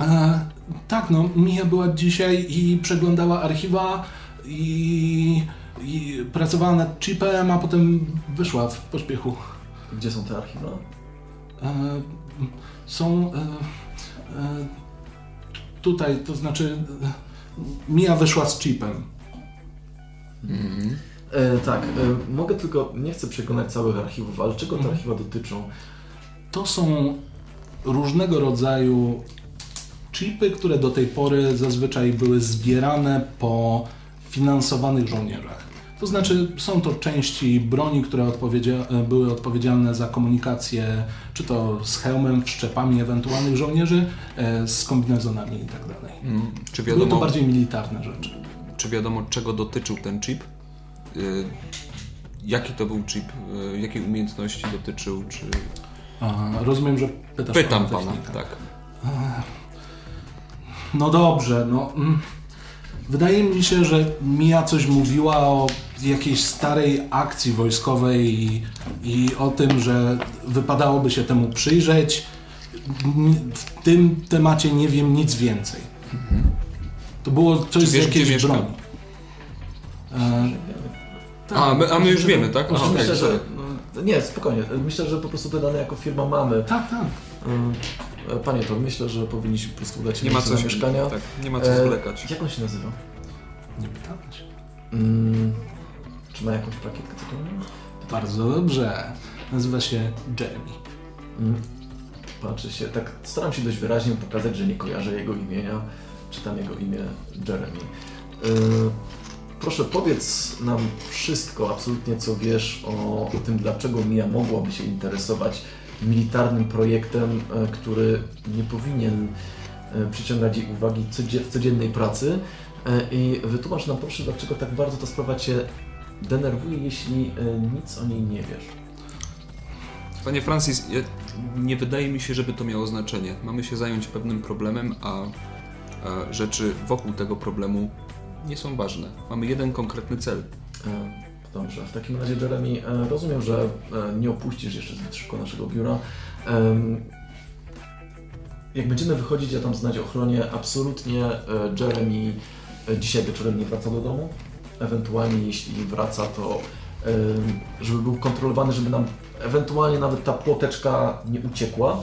e, Tak, no, Mija była dzisiaj i przeglądała archiwa i, i pracowała nad chipem, a potem wyszła w pośpiechu. Gdzie są te archiwa? E, są e, e, tutaj, to znaczy e, Mija wyszła z chipem. E, tak, e, mogę tylko, nie chcę przekonać całych archiwów, ale czego te Mhm. archiwa dotyczą? To są różnego rodzaju chipy, które do tej pory zazwyczaj były zbierane po finansowanych żołnierzach. To znaczy, są to części broni, które odpowiedzia- były odpowiedzialne za komunikację, czy to z hełmem, wszczepami ewentualnych żołnierzy, e, z kombinezonami i tak dalej. Mm. Czy Były to wiadomo, bardziej militarne rzeczy. czy wiadomo, czego dotyczył ten chip? Y, jaki to był chip? Y, jakiej umiejętności dotyczył? Czy... A, rozumiem, że pytasz Pytam pana tak. No dobrze, no. mm. Wydaje mi się, że Mia coś mówiła o jakiejś starej akcji wojskowej i, i o tym, że wypadałoby się temu przyjrzeć. W tym temacie nie wiem nic więcej. To było coś Czy z wiesz, gdzie jakiejś broni. E, tak, A, my, a my już myślę, wiemy, tak? Aha, myślę, że, sorry. no, nie, spokojnie. Myślę, że po prostu te dane jako firma mamy. Tak, tak. E, Panie to myślę, że powinniśmy po prostu udać się Nie ma co się mieszkania. Tak, nie ma co E, zwlekać. Jak on się nazywa? Nie pytałeś. Mm, czy ma jakąś plakietkę tytułową? Bardzo dobrze. Nazywa się Jeremy. Mm. Patrzy się, tak staram się dość wyraźnie pokazać, że nie kojarzę jego imienia. Czytam jego imię Jeremy. Yy, proszę powiedz nam wszystko, absolutnie co wiesz o tym, dlaczego Mia mogłaby się interesować militarnym projektem, e, który nie powinien e, przyciągać jej uwagi w codziennej pracy. E, I wytłumacz nam proszę, dlaczego tak bardzo ta sprawa Cię denerwuje, jeśli nic o niej nie wiesz. Panie Francis, nie wydaje mi się, żeby to miało znaczenie. Mamy się zająć pewnym problemem, a rzeczy wokół tego problemu nie są ważne. Mamy jeden konkretny cel. Dobrze, w takim razie Jeremy, e, rozumiem, że e, nie opuścisz jeszcze zbyt szybko naszego biura. Jak będziemy wychodzić, ja tam znać ochronie, absolutnie e, Jeremy dzisiaj wieczorem nie wraca do domu. Ewentualnie jeśli wraca, to żeby był kontrolowany, żeby nam ewentualnie nawet ta płoteczka nie uciekła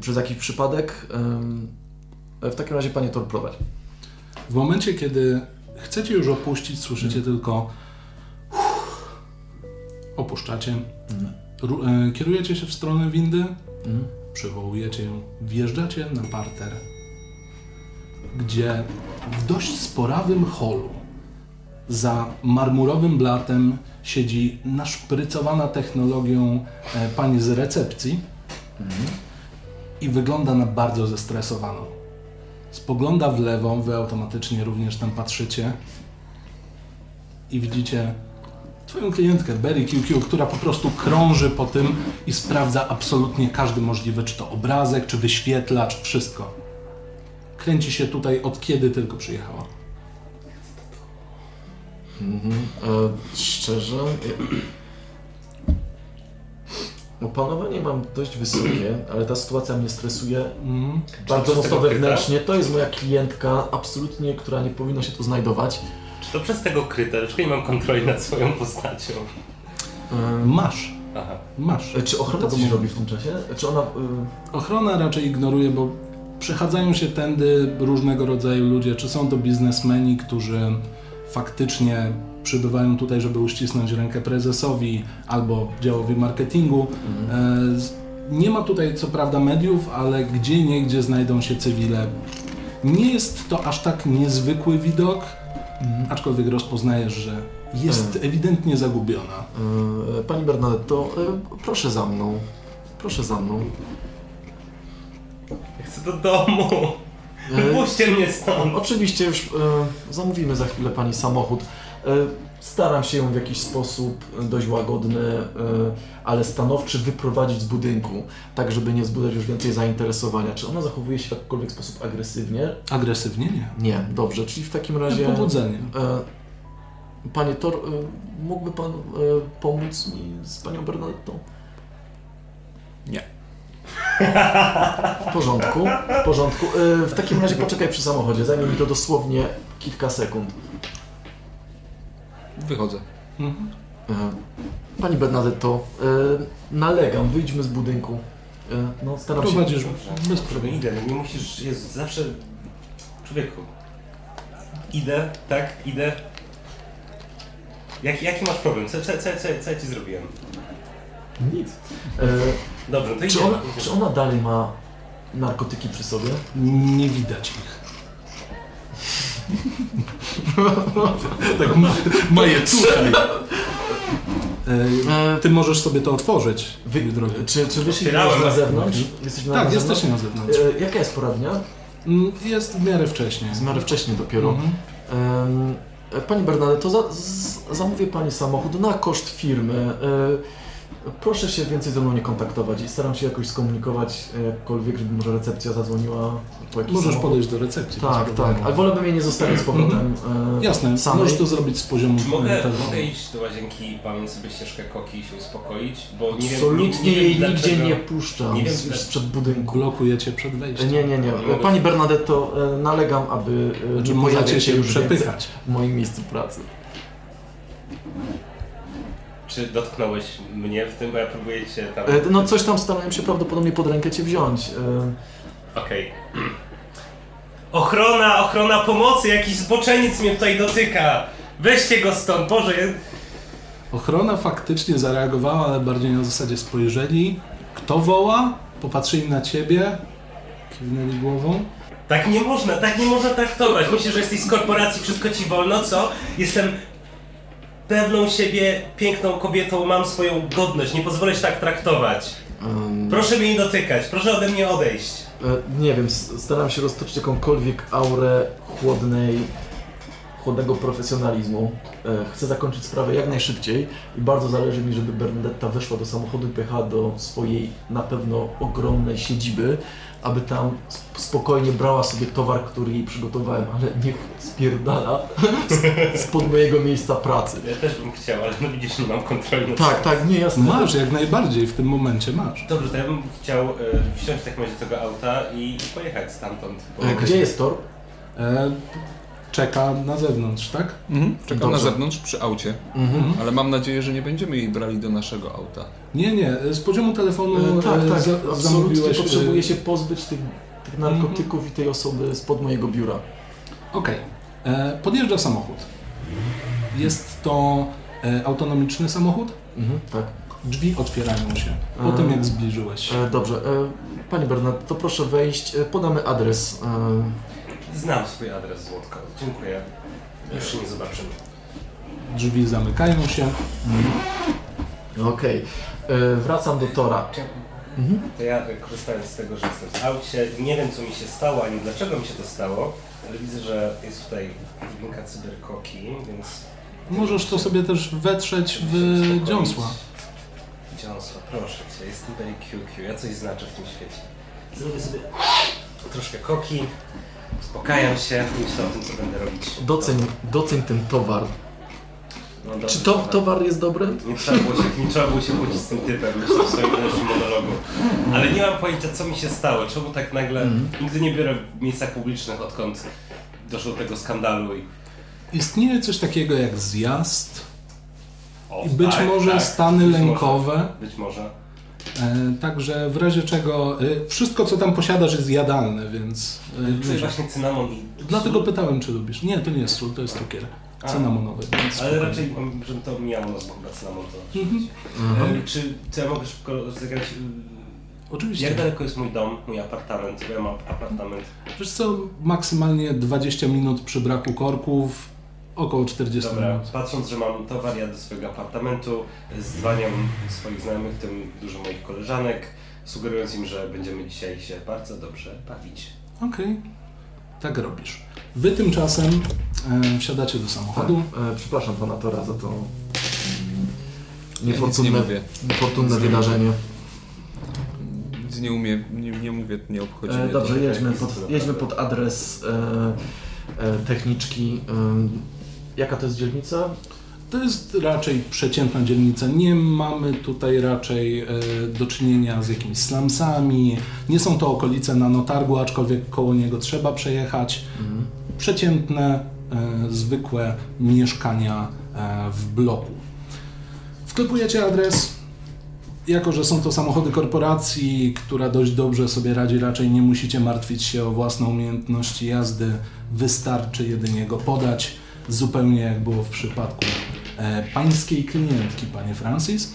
przez jakiś przypadek. W takim razie Panie Tor prowadź. W momencie, kiedy chcecie już opuścić, słyszycie tylko uff, opuszczacie, e, kierujecie się w stronę windy, Mhm. przywołujecie ją, wjeżdżacie na parter, gdzie w dość sporawym holu za marmurowym blatem siedzi naszprycowana technologią e, pani z recepcji i wygląda na bardzo zestresowaną. Spogląda w lewo, wy automatycznie również tam patrzycie i widzicie twoją klientkę Berry QQ, która po prostu krąży po tym i sprawdza absolutnie każdy możliwy, czy to obrazek, czy wyświetlacz, wszystko. Kręci się tutaj od kiedy tylko przyjechała. Mhm. E, szczerze. ja- Opanowanie mam dość wysokie, ale ta sytuacja mnie stresuje Mhm. bardzo mocno wewnętrznie. To jest moja klientka, absolutnie, która nie powinna się tu znajdować. Czy to przez tego kryta? Dlaczego nie mam kontroli nad swoją postacią? E, Masz, Aha. masz. e, czy ochrona coś robi w tym czasie? Czy ona... e, Ochrona raczej ignoruje, bo przechadzają się tędy różnego rodzaju ludzie, czy są to biznesmeni, którzy faktycznie przybywają tutaj, żeby uścisnąć rękę prezesowi albo działowi marketingu. E, z- Nie ma tutaj co prawda mediów, ale gdzie niegdzie znajdą się cywile. Nie jest to aż tak niezwykły widok, aczkolwiek rozpoznajesz, że jest ewidentnie zagubiona. e, Pani Bernadetto, e, proszę za mną. Proszę za mną. Ja chcę do domu. E, Puśćcie mnie stąd. Oczywiście już e, zamówimy za chwilę pani samochód. E, staram się ją w jakiś sposób dość łagodny, e, ale stanowczy wyprowadzić z budynku, tak żeby nie wzbudzać już więcej zainteresowania. Czy ona zachowuje się w jakikolwiek sposób agresywnie? Agresywnie nie. Nie, dobrze, czyli w takim razie... Pobudzenie. E, panie Tor, e, mógłby pan e, pomóc mi z panią Bernadettą? Nie. W porządku, w porządku. E, w takim razie poczekaj przy samochodzie, zajmie mi to dosłownie kilka sekund. Wychodzę. Mhm. Pani Bernadetto, e, nalegam, wyjdźmy z budynku. E, No, staram się... Prowadzisz bez problemu. idę, nie musisz, jest zawsze... Człowieku. Idę, tak, idę. Jak, jaki masz problem? Co, co, co, co, co ja ci zrobiłem? Nic. E, Dobrze, to czy, idziemy. ona, czy ona dalej ma narkotyki przy sobie? Nie widać ich. Tak ma, ma je tutaj. E, Ty możesz sobie to otworzyć, wy, drogi. czy, czy Otwierałem. już na zewnątrz? Jesteśmy na Tak, zewnątrz? jesteśmy na zewnątrz. E, jaka jest poradnia? Mm, Jest w miarę wcześnie. W miarę wcześnie dopiero. Mhm. Em, e, Pani Bernadetto, za, z, zamówię Pani samochód na koszt firmy. E, Proszę się więcej ze mną nie kontaktować i staram się jakoś skomunikować e, jakkolwiek, żeby może recepcja zadzwoniła po jakiś Możesz samochód. podejść do recepcji. bez Tak, problemu. tak, ale wolałbym jej nie zostawiać z powrotem. e, Jasne, samej. możesz to zrobić z poziomu Czy mogę, telefonu. mogę iść do łazienki i pamięć sobie ścieżkę koki i się uspokoić? Bo nie wiem, Absolutnie nie, nie jej wiem nigdzie dlaczego- nie puszczam nie wiem, z- sprzed budynku. Blokuje cię przed E, wejściem. Nie, nie, nie. E, Pani Bernadetto, e, nalegam, aby e, Znaczy, nie możecie pojawiać się już więcej przepychać. w moim miejscu pracy. Czy dotknąłeś mnie w tym, bo ja próbuję cię tam... E, No coś tam starałem się prawdopodobnie pod rękę Cię wziąć. E, Okej. Ochrona, ochrona pomocy! Jakiś zboczeniec mnie tutaj dotyka! Weźcie go stąd, Boże! Ochrona faktycznie zareagowała, ale bardziej na zasadzie spojrzeli. Kto woła? Popatrzyli na ciebie. Kiwnęli głową. Tak nie można, tak nie można traktować. Myślisz, że jesteś z korporacji, wszystko ci wolno, co? Jestem pewną siebie, piękną kobietą, mam swoją godność, nie pozwolę się tak traktować. em, Proszę mnie nie dotykać, proszę ode mnie odejść. e, nie wiem, s- staram się roztoczyć jakąkolwiek aurę chłodnej, chłodnego profesjonalizmu. E, Chcę zakończyć sprawę jak najszybciej i bardzo zależy mi, żeby Bernadetta weszła do samochodu i pojechała do swojej na pewno ogromnej siedziby, aby tam sp- spokojnie brała sobie towar, który jej przygotowałem, ale niech spierdala spod mojego miejsca pracy. Ja też bym chciał, ale no widzisz, nie mam kontroli nad Tak, tak, nie, jasne. Masz, jak najbardziej, w tym momencie masz. Dobrze, to ja bym chciał e, wsiąść w takim razie do tego auta i, i pojechać stamtąd. bo- E, Gdzie jest tor? E, czeka na zewnątrz, tak? Mhm. Czekam Dobrze. na zewnątrz przy aucie, Mhm. ale mam nadzieję, że nie będziemy jej brali do naszego auta. Nie, nie, z poziomu telefonu E, tak, e, tak, za- absolutnie zamówiłeś... e, potrzebuję się pozbyć tych, tych narkotyków i tej osoby spod mojego biura. Okej. E, Podjeżdża samochód. Jest to e, autonomiczny samochód. Mhm, tak. Drzwi otwierają się po tym, jak zbliżyłeś się. E, dobrze, e, Pani Bernard, to proszę wejść, podamy adres. Znam swój adres, Złotko. Dziękuję. Już się nie zobaczymy. Drzwi zamykają się. Okej, E, wracam do tora. Mhm. To ja e, korzystając z tego, że jestem w aucie, nie wiem co mi się stało, ani dlaczego mi się to stało, ale widzę, że jest tutaj drobinka cyberkoki, więc Możesz to sobie też wetrzeć w dziąsła. Dziąsła, proszę cię, jestem Barry QQ, ja coś znaczę w tym świecie. Zrobię sobie troszkę koki, uspokajam się, myślę o tym, co będę robić. Doceń, doceń ten towar. No, dobrze, Czy to dobra. towar jest dobry? Nie trzeba było się, nie trzeba było się kłócić z tym typem, myślę w swoim dalszym monologu. Ale nie mam pojęcia, co mi się stało, czemu tak nagle... Nigdy nie biorę w miejscach publicznych, odkąd doszło do tego skandalu i... Istnieje coś takiego jak zjazd O, i być tak, może tak, stany być może, lękowe. Być może. E, także w razie czego y, wszystko co tam posiadasz jest jadalne, więc y, Czuję właśnie cynamon i... dlatego pytałem czy lubisz. Nie, to nie jest sól, to jest cukier cynamonowy. Ale spokojnie. raczej, um, żeby to mijało nas na cynamon, to... Mhm. E, Czy, czy ja mogę szybko zagrać... y, Oczywiście. Jak daleko jest mój dom, mój apartament? Bo ja mam apartament. Wiesz co, maksymalnie 20 minut przy braku korków, około 40 Dobra, minut. patrząc, że mam towar, ja do swojego apartamentu, dzwaniam swoich znajomych, w tym dużo moich koleżanek, sugerując im, że będziemy dzisiaj się bardzo dobrze bawić. Okej, tak robisz. Wy tymczasem e, wsiadacie do samochodu. E, przepraszam pana Tora za to mm, Ja nic nie niefortunne, mówię. niefortunne Nic nie wydarzenie. Nic nie umiem, nie, nie mówię, nie obchodzi E, mnie dobrze, to. jedźmy pod, jedźmy pod adres e, e, techniczki. Jaka to jest dzielnica? To jest raczej przeciętna dzielnica. Nie mamy tutaj raczej e, do czynienia z jakimiś slumsami. Nie są to okolice na Notargu, aczkolwiek koło niego trzeba przejechać. Przeciętne, e, zwykłe mieszkania e, w bloku. Wklepujecie adres. Jako, że są to samochody korporacji, która dość dobrze sobie radzi, raczej nie musicie martwić się o własne umiejętności jazdy. Wystarczy jedynie go podać, zupełnie jak było w przypadku e, pańskiej klientki, panie Francis.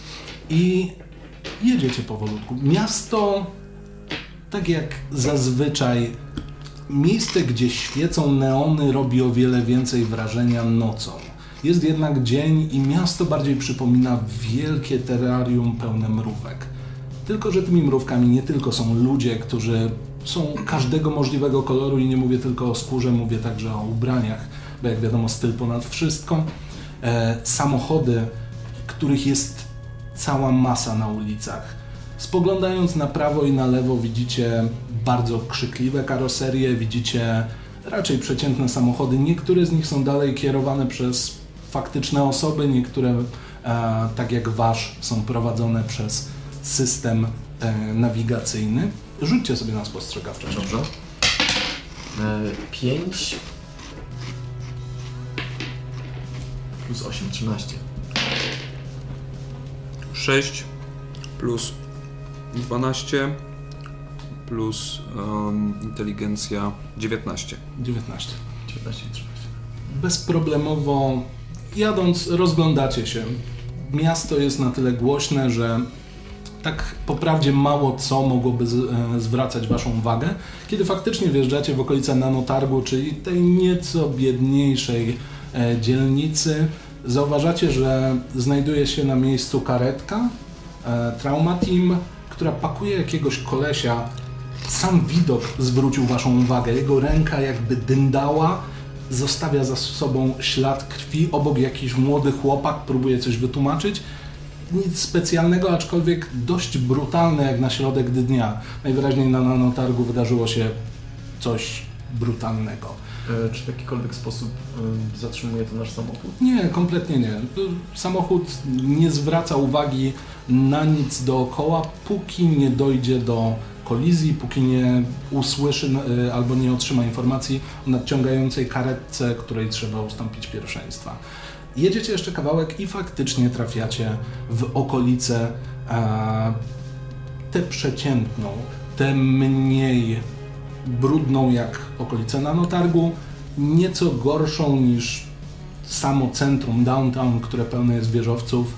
I jedziecie powolutku. Miasto, tak jak zazwyczaj, miejsce, gdzie świecą neony, robi o wiele więcej wrażenia nocą. Jest jednak dzień i miasto bardziej przypomina wielkie terrarium pełne mrówek. Tylko, że tymi mrówkami nie tylko są ludzie, którzy są każdego możliwego koloru i nie mówię tylko o skórze, mówię także o ubraniach, bo jak wiadomo styl ponad wszystko. E, samochody, których jest cała masa na ulicach. Spoglądając na prawo i na lewo widzicie bardzo krzykliwe karoserie, widzicie raczej przeciętne samochody. Niektóre z nich są dalej kierowane przez faktyczne osoby, niektóre, e, tak jak wasz, są prowadzone przez system e, nawigacyjny. Rzućcie sobie na spostrzegawczość. Dobrze. 5 plus 8, 13. 6 plus 12 plus um, inteligencja 19. 19. 19 i 13. bezproblemowo jadąc rozglądacie się. Miasto jest na tyle głośne, że tak po prawdzie mało co mogłoby z, e, zwracać waszą uwagę. Kiedy faktycznie wjeżdżacie w okolice Nanotargu, czyli tej nieco biedniejszej dzielnicy, zauważacie, że znajduje się na miejscu karetka e, Trauma Team, która pakuje jakiegoś kolesia. Sam widok zwrócił waszą uwagę. Jego ręka jakby dyndała, zostawia za sobą ślad krwi, obok jakiś młody chłopak próbuje coś wytłumaczyć. Nic specjalnego, aczkolwiek dość brutalne jak na środek dnia. Najwyraźniej na nanotargu wydarzyło się coś brutalnego. E, Czy w jakikolwiek sposób e, zatrzymuje to nasz samochód? Nie, kompletnie nie. Samochód nie zwraca uwagi na nic dookoła, póki nie dojdzie do kolizji, póki nie usłyszy y, albo nie otrzyma informacji o nadciągającej karetce, której trzeba ustąpić pierwszeństwa. Jedziecie jeszcze kawałek i faktycznie trafiacie w okolicę e, tę przeciętną, tę mniej brudną jak okolice nanotargu, nieco gorszą niż samo centrum downtown, które pełne jest wieżowców.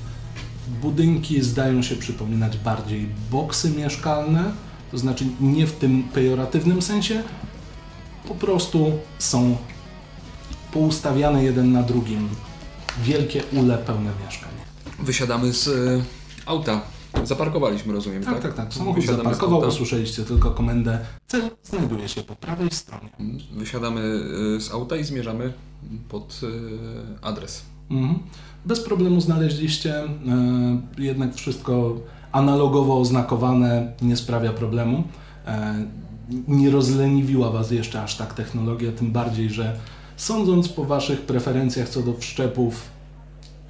Budynki zdają się przypominać bardziej boksy mieszkalne, to znaczy nie w tym pejoratywnym sensie, po prostu są poustawiane jeden na drugim. Wielkie ule pełne mieszkań. Wysiadamy z e, auta. Zaparkowaliśmy, rozumiem, tak? Tak, tak, tak. Samochód Wysiadamy zaparkował, usłyszeliście tylko komendę. Cel znajduje się po prawej stronie. Wysiadamy e, z auta i zmierzamy pod e, adres. Mhm. Bez problemu znaleźliście, e, jednak wszystko analogowo oznakowane nie sprawia problemu. Nie rozleniwiła Was jeszcze aż tak technologia, tym bardziej, że sądząc po Waszych preferencjach co do wszczepów,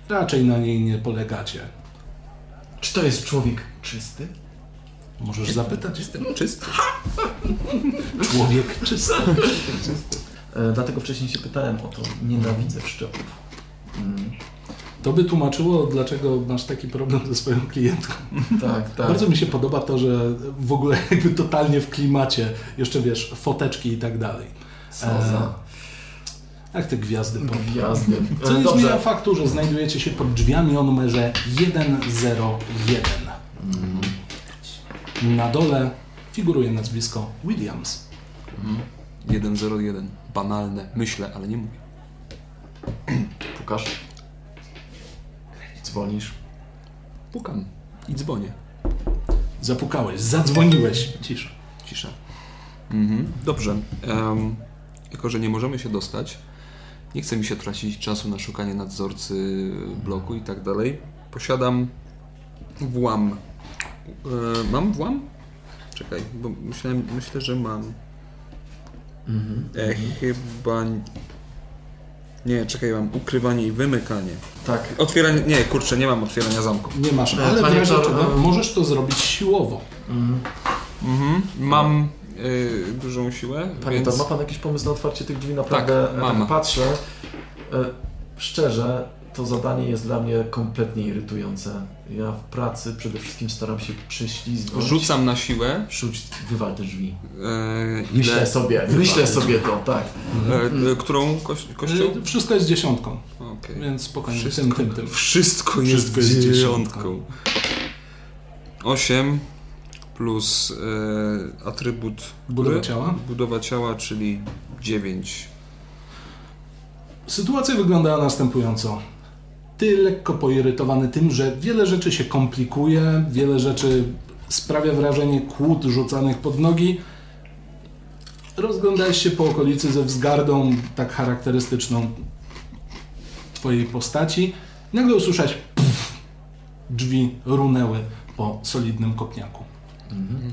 raczej na niej nie polegacie. Czy to jest człowiek czysty? Możesz zapytać, Jestem czysty. człowiek czysty. E, dlatego wcześniej się pytałem o to. Nienawidzę wszczepów. Mm, To by tłumaczyło, dlaczego masz taki problem ze swoją klientką. tak, tak. Bardzo mi się podoba to, że w ogóle jakby totalnie w klimacie, jeszcze wiesz, foteczki i tak dalej. Co za Jak te gwiazdy pop. gwiazdy. Co nie zmienia faktu, że znajdujecie się pod drzwiami o numerze 101. Na dole figuruje nazwisko Williams. 101. Banalne. Myślę, ale nie mówię. Pukasz. Dzwonisz. Pukam i dzwonię. Zapukałeś, zadzwoniłeś. Cisza. Cisza. Mhm. Dobrze. Em, jako, że nie możemy się dostać, nie chce mi się tracić czasu na szukanie nadzorcy bloku i tak dalej. Posiadam włam. E, mam włam? Czekaj, bo myślałem, myślę, że mam. Mhm. E, chyba... Nie, czekaj, mam ukrywanie i wymykanie. Tak. Otwieranie... Nie, kurczę, nie mam otwierania zamków. Nie masz, ale w panie razie to- czego e- możesz to zrobić siłowo. Mhm. Mhm. Mam dużą siłę, Panie więc... Ma Pan jakiś pomysł na otwarcie tych drzwi? Naprawdę Tak, tak patrzę. E, Szczerze, to zadanie jest dla mnie kompletnie irytujące. Ja w pracy przede wszystkim staram się prześlizgnąć. Rzucam na siłę. Rzuć, wywal te drzwi. E, Myślę ile, sobie, myślę sobie to, tak. którą koś, kością? Wszystko jest dziesiątką, Okej. więc spokojnie. Wszystko, Tym, tym, tym. wszystko jest Wszystko jest dziewiątką. 8 plus e, atrybut Budowa który? ciała? Budowa ciała, czyli 9. Sytuacja wyglądała następująco. Ty lekko poirytowany tym, że wiele rzeczy się komplikuje, wiele rzeczy sprawia wrażenie kłód rzucanych pod nogi. Rozglądałeś się po okolicy ze wzgardą tak charakterystyczną twojej postaci. Nagle usłyszałeś pff, drzwi runęły po solidnym kopniaku. Mhm.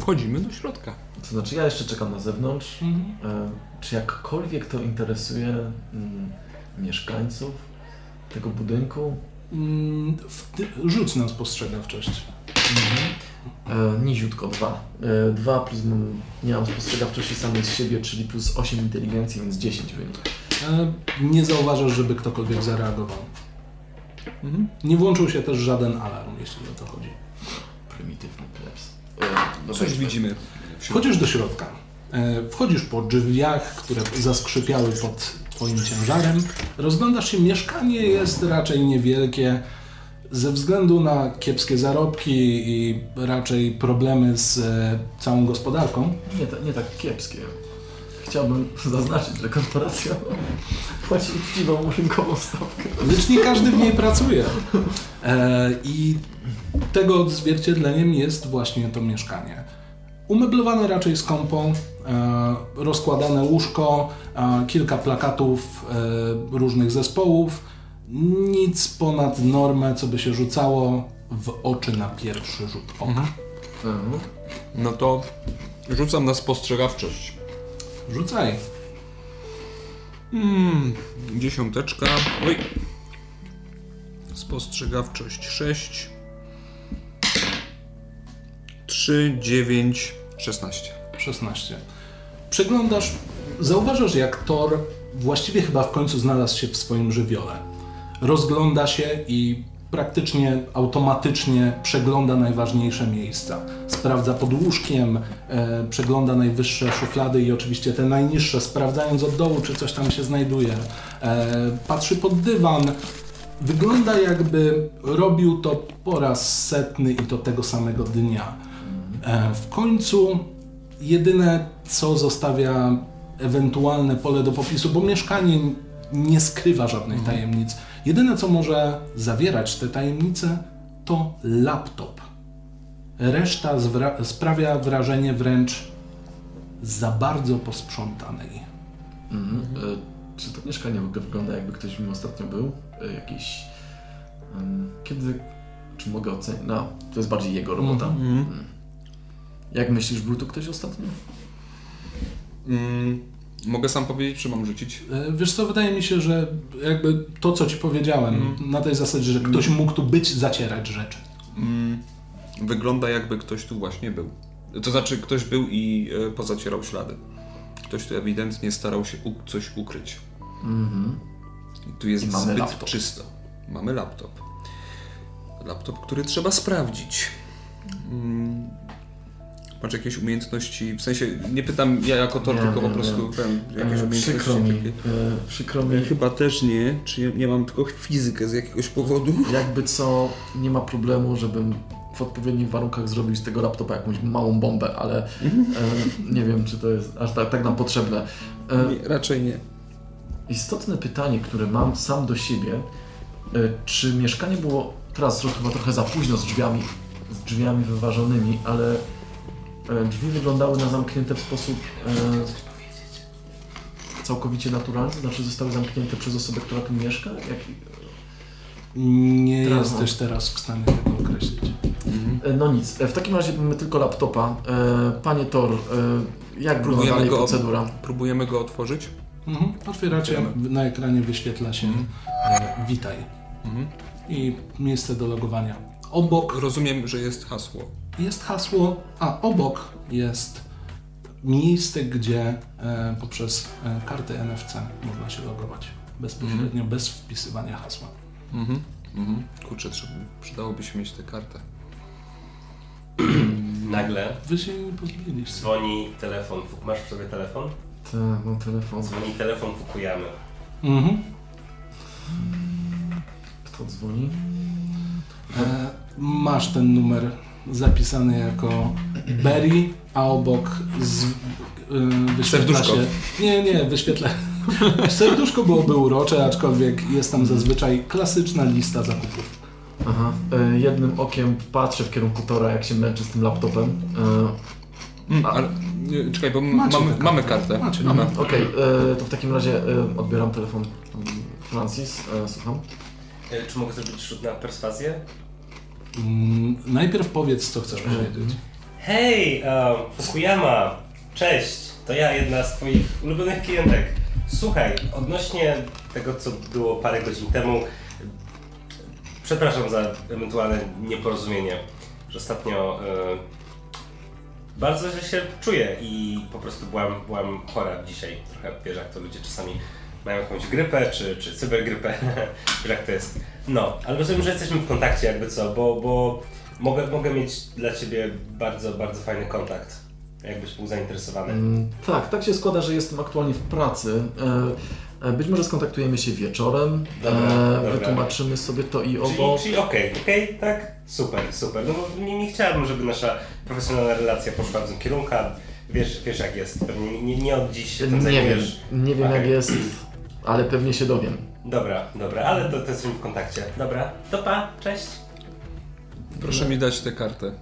Wchodzimy do środka. To znaczy, ja jeszcze czekam na zewnątrz. E, Czy jakkolwiek to interesuje mm, mieszkańców tego budynku? Mm, w Rzuć na spostrzegawczość. E, niziutko, dwa. E, dwa plus mam, nie mam spostrzegawczości samej z siebie, czyli plus 8 inteligencji, więc 10 wynik. E, Nie zauważasz, żeby ktokolwiek zareagował. Mhm. Nie włączył się też żaden alarm, jeśli o to chodzi. Prymitywny Coś widzimy. Wchodzisz do środka. E, Wchodzisz po drzwiach, które zaskrzypiały pod twoim ciężarem. Rozglądasz się, mieszkanie jest raczej niewielkie. Ze względu na kiepskie zarobki i raczej problemy z e, całą gospodarką, Nie, ta, nie tak kiepskie. Chciałbym zaznaczyć, że korporacja płaci uczciwą rynkową stawkę. lecz nie każdy w niej pracuje. E, I tego odzwierciedleniem jest właśnie to mieszkanie. Umeblowane raczej skąpą, e, rozkładane łóżko, e, kilka plakatów e, różnych zespołów. Nic ponad normę, co by się rzucało w oczy na pierwszy rzut oka. Mhm. No to rzucam na spostrzegawczość. Rzucaj. Hmm, dziesiąteczka. Oj. Spostrzegawczość 6. 3, 9, 16. 16. Przeglądasz, zauważasz jak Thor właściwie chyba w końcu znalazł się w swoim żywiole. Rozgląda się i praktycznie automatycznie przegląda najważniejsze miejsca. Sprawdza pod łóżkiem, e, przegląda najwyższe szuflady i oczywiście te najniższe, sprawdzając od dołu, czy coś tam się znajduje. E, patrzy pod dywan. Wygląda jakby robił to po raz setny i to tego samego dnia. E, W końcu jedyne, co zostawia ewentualne pole do popisu, bo mieszkanie nie skrywa żadnych tajemnic. Jedyne, co może zawierać te tajemnice, to laptop. Reszta zwra- sprawia wrażenie wręcz za bardzo posprzątanej. Mhm. E, czy to mieszkanie w ogóle wygląda jakby ktoś w nim ostatnio był? E, Jakiś... kiedy... Czy mogę ocenić? No, to jest bardziej jego robota. Mhm. Mm. Jak myślisz, był tu ktoś ostatnio? Mm, mogę sam powiedzieć, czy mam rzucić? E, Wiesz co, wydaje mi się, że jakby to, co ci powiedziałem, Mhm. na tej zasadzie, że ktoś mógł tu być, zacierać rzeczy. Mm, wygląda jakby ktoś tu właśnie był. To znaczy, ktoś był i e, pozacierał ślady. Ktoś tu ewidentnie starał się u- coś ukryć. Mhm. I tu jest I zbyt laptop. czysto. Mamy laptop. Laptop, który trzeba sprawdzić. Mm, Masz jakieś umiejętności, w sensie, nie pytam ja jako to, Nie, tylko nie, po prostu wiem, jakieś E, umiejętności. przykro mi, takie. e, przykro mi. Chyba też nie, czy ja nie mam tylko fizykę z jakiegoś powodu. Jakby co, nie ma problemu, żebym w odpowiednich warunkach zrobił z tego laptopa jakąś małą bombę, ale e, nie wiem, czy to jest aż tak, tak nam potrzebne. E, Nie, raczej nie. istotne pytanie, które mam sam do siebie, e, czy mieszkanie było teraz chyba trochę za późno z drzwiami, z drzwiami wyważonymi, ale drzwi wyglądały na zamknięte w sposób e, całkowicie naturalny, to znaczy zostały zamknięte przez osobę, która tu mieszka? Jak, Nie Teraz jesteś teraz w stanie tego określić. E, No nic, E, w takim razie mamy tylko laptopa. E, Panie Tor, e, jak wygląda Próbujemy dalej go- procedura? Próbujemy go otworzyć. Mhm. Otwieracie, Otwieramy. na ekranie wyświetla się e, witaj Mhm. i miejsce do logowania. Obok Rozumiem, że jest hasło. Jest hasło, a obok jest miejsce, gdzie e, poprzez e, kartę NFC można się logować bezpośrednio, bez wpisywania hasła. Mhm. Mhm. Kurczę, trzeba, przydałoby się mieć tę kartę. Nagle Wy się nie pozbyliście. dzwoni telefon. Masz w sobie telefon? Te, no telefon. Dzwoni telefon Fukuyamy. Mhm. Kto dzwoni? E, masz ten numer zapisany jako Berry, a obok z, wyświetla Serduszko. się... Nie, nie, wyświetla... Serduszko byłoby urocze, aczkolwiek jest tam zazwyczaj klasyczna lista zakupów. Aha. E, jednym okiem patrzę w kierunku Tora, jak się męczy z tym laptopem. Mm, A- ale, czekaj, bo mamy, tę kartę. mamy kartę. Macie, mamy. E, Okej, e, to w takim razie odbieram telefon. Mm, Francis, słucham. Czy mogę zrobić rzut na perswazję? Mm, najpierw powiedz, co chcesz powiedzieć. Hej, um, Fukuyama! Cześć! To ja, jedna z Twoich ulubionych klientek. Słuchaj, odnośnie tego, co było parę godzin temu, przepraszam za ewentualne nieporozumienie, że ostatnio e, bardzo źle się czuję i po prostu byłam, byłam chora dzisiaj. Trochę wiesz, jak to ludzie czasami mają jakąś grypę, czy, czy cybergrypę, jak to jest. No, ale rozumiem, że jesteśmy w kontakcie jakby co, bo, bo mogę, mogę mieć dla Ciebie bardzo, bardzo fajny kontakt, jakbyś był zainteresowany. Mm, Tak, tak się składa, że jestem aktualnie w pracy. E, e, Być może skontaktujemy się wieczorem, Dobra, e, dobra. wytłumaczymy sobie to i Czyli, owo. czyli okej, okej, tak? Super, super. No bo nie, nie chciałabym, żeby nasza profesjonalna relacja poszła w tym kierunku, wiesz, wiesz jak jest, pewnie nie, nie od dziś się tym Nie wiem, zajmujesz. nie wiem jak jest, ale pewnie się dowiem. Dobra, dobra, ale to, to jesteśmy w kontakcie. Dobra, to pa, cześć. Proszę mi dać tę kartę.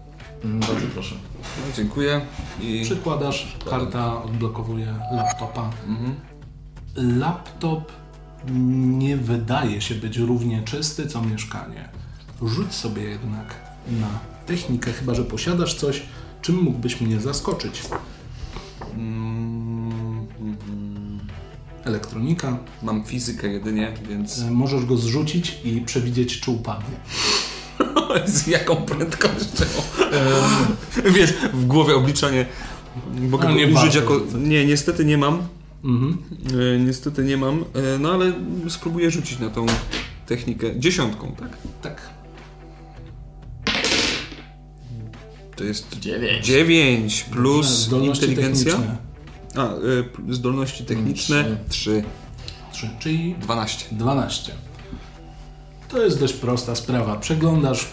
Mm, Bardzo proszę. No, dziękuję. I... Przykładasz, karta odblokowuje laptopa. Mhm. Laptop nie wydaje się być równie czysty co mieszkanie. Rzuć sobie jednak na technikę, chyba że posiadasz coś, czym mógłbyś mnie zaskoczyć. Elektronika. Mam fizykę jedynie, więc E, Możesz go zrzucić i przewidzieć, czy upadnie. z jaką prędkością? Wiesz, w głowie obliczanie. Mogę Ale go nie użyć warto jako... Nie, niestety nie mam. Mhm. E, niestety nie mam. E, no ale spróbuję rzucić na tą technikę. Dziesiątką, tak? Tak. To jest Dziewięć. 9 plus Zdolności inteligencja. techniczne. A, y, zdolności techniczne Trzy. 3. 3, czyli 12. 12. To jest dość prosta sprawa. Przeglądasz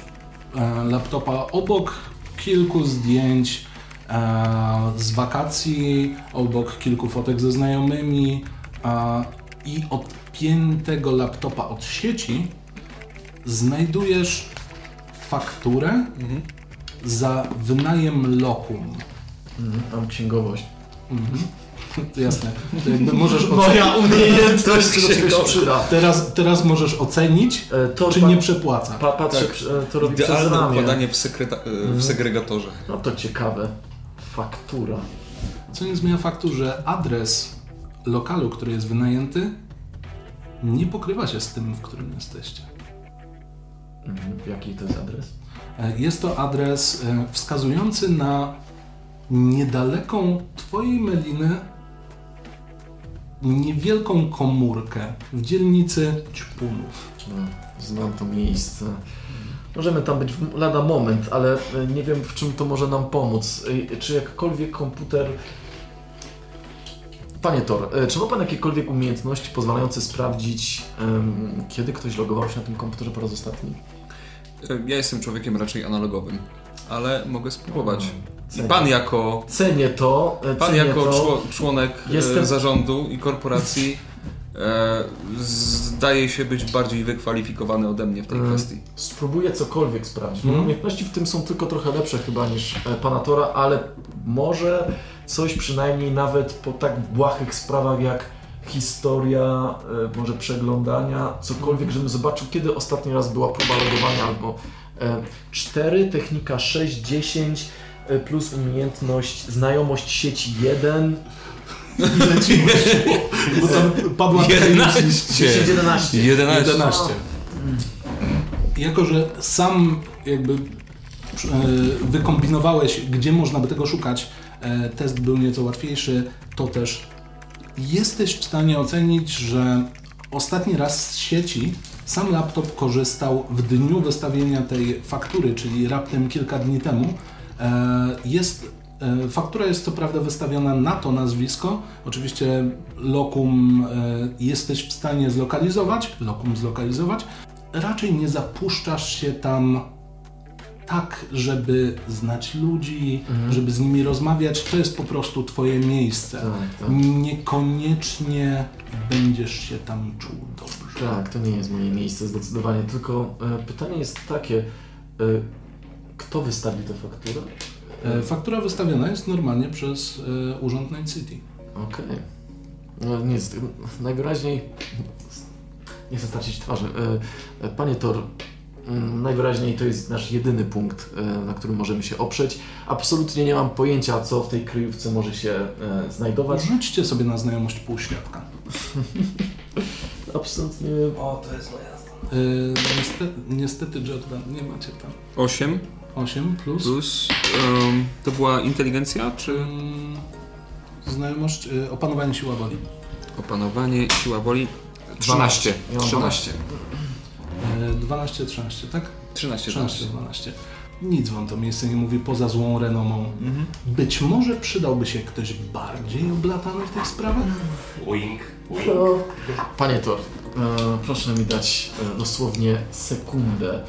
e, laptopa obok kilku zdjęć e, z wakacji, obok kilku fotek ze znajomymi e, i odpiętego laptopa od sieci znajdujesz fakturę za wynajem lokum. Mhm, mam księgowość. Mhm. Jasne. To jakby możesz ocenić. Moja umiejętność się czegoś przyda. Teraz, teraz możesz ocenić, E, To czy pan- nie przepłaca. Pa, patrzę, Tak. e, to robi przez Idealne ramię. układanie w, sekreta- w segregatorze. No to ciekawe. Faktura. Co nie zmienia faktu, że adres lokalu, który jest wynajęty, nie pokrywa się z tym, w którym jesteście. Mhm. Jaki to jest adres? E, Jest to adres e, wskazujący na niedaleką Twojej meliny niewielką komórkę w dzielnicy Ćpunów. No, znam to miejsce. Możemy tam być w lada moment, ale e, nie wiem w czym to może nam pomóc. E, Czy jakkolwiek komputer... Panie Tor, e, czy ma Pan jakiekolwiek umiejętności pozwalające sprawdzić, em, kiedy ktoś logował się na tym komputerze po raz ostatni? Ja jestem człowiekiem raczej analogowym, ale mogę spróbować. I Cenię. pan jako, Cenię to. e, pan cenię jako to. czło- członek e, Jestem- zarządu i korporacji e, zdaje się być bardziej wykwalifikowany ode mnie w tej Mm. kwestii. Spróbuję cokolwiek sprawdzić. Moje Mhm. umiejętności w tym są tylko trochę lepsze chyba niż pana Tora, ale może coś przynajmniej nawet po tak błahych sprawach jak historia, e, może przeglądania, cokolwiek, żebym zobaczył, kiedy ostatni raz była próba logowania, albo e, 4, technika 6, 10, e, plus umiejętność, znajomość sieci 1, Ile ci wyszło? Bo tam padła 11. 10, 11. 11. 11. Jako, że sam jakby e, wykombinowałeś, gdzie można by tego szukać, e, test był nieco łatwiejszy, to też jesteś w stanie ocenić, że ostatni raz z sieci sam laptop korzystał w dniu wystawienia tej faktury, czyli raptem kilka dni temu. E, Jest, e, faktura jest co prawda wystawiona na to nazwisko. Oczywiście lokum e, jesteś w stanie zlokalizować, lokum zlokalizować. Raczej nie zapuszczasz się tam tak, żeby znać ludzi, żeby z nimi rozmawiać. To jest po prostu twoje miejsce. Tak, tak. Niekoniecznie będziesz się tam czuł dobrze. Tak, to nie jest moje miejsce zdecydowanie, tylko e, pytanie jest takie, e, kto wystawił tę fakturę? E, Faktura wystawiona jest normalnie przez e, Urząd Night City. Okej. No nic, najwyraźniej, nie chcę stracić twarzy. E, Panie Tor, mm, najwyraźniej to jest nasz jedyny punkt, e, na którym możemy się oprzeć. Absolutnie nie mam pojęcia, co w tej kryjówce może się e, znajdować. Rzućcie sobie na znajomość półświadka. Absolutnie O, to jest moja niestety, niestety Jordan, nie macie tam 8 8 plus. plus. em, to była inteligencja czy Mm, Znajomość, e, opanowanie siła woli. opanowanie, siła woli? 13. Ja mam 13. E, 12, 13, tak? 13. 13, 12. Nic wam to miejsce nie mówi poza złą renomą. Mhm. Być może przydałby się ktoś bardziej oblatany w tych sprawach? Wink, wink. Panie Tor, proszę mi dać e, dosłownie sekundę.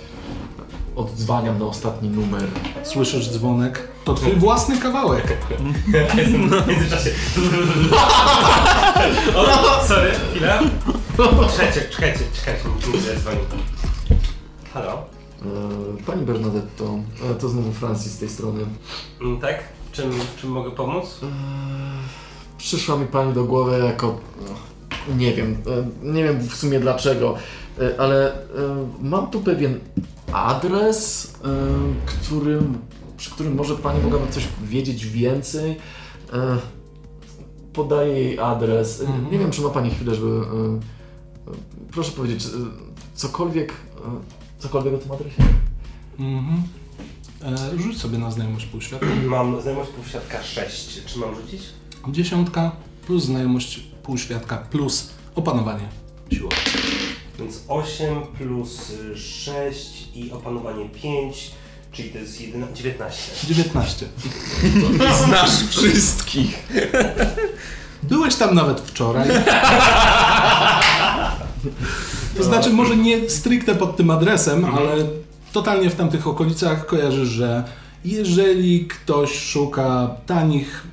Oddzwaniam na ostatni numer. Słyszysz dzwonek? To twój własny kawałek. Jestem w międzyczasie. o, sorry, chwila. Czekajcie, czekajcie, czekajcie, nie dzwoni. Halo? E, Pani Bernadetto, e, to znowu Francis z tej strony. Mm, Tak? W czym, w czym mogę pomóc? Przyszła mi pani do głowy jako. Nie wiem, e, nie wiem w sumie dlaczego, e, ale e, mam tu pewien adres, którym, przy którym może pani mogłaby coś wiedzieć więcej. Podaję jej adres. Mhm. Nie wiem, czy ma pani chwilę, żeby. Proszę powiedzieć, cokolwiek, cokolwiek o tym adresie. Mhm. E, rzuć sobie na znajomość półświadka. Mam znajomość półświadka 6. Czy mam rzucić? Dziesiątka plus znajomość półświadka plus opanowanie siłą. Więc 8 plus y, 6 i opanowanie 5, czyli to jest 11, 19. 19. Znasz wszystkich. Byłeś tam nawet wczoraj. To znaczy, może nie stricte pod tym adresem, ale totalnie w tamtych okolicach kojarzysz, że jeżeli ktoś szuka tanich,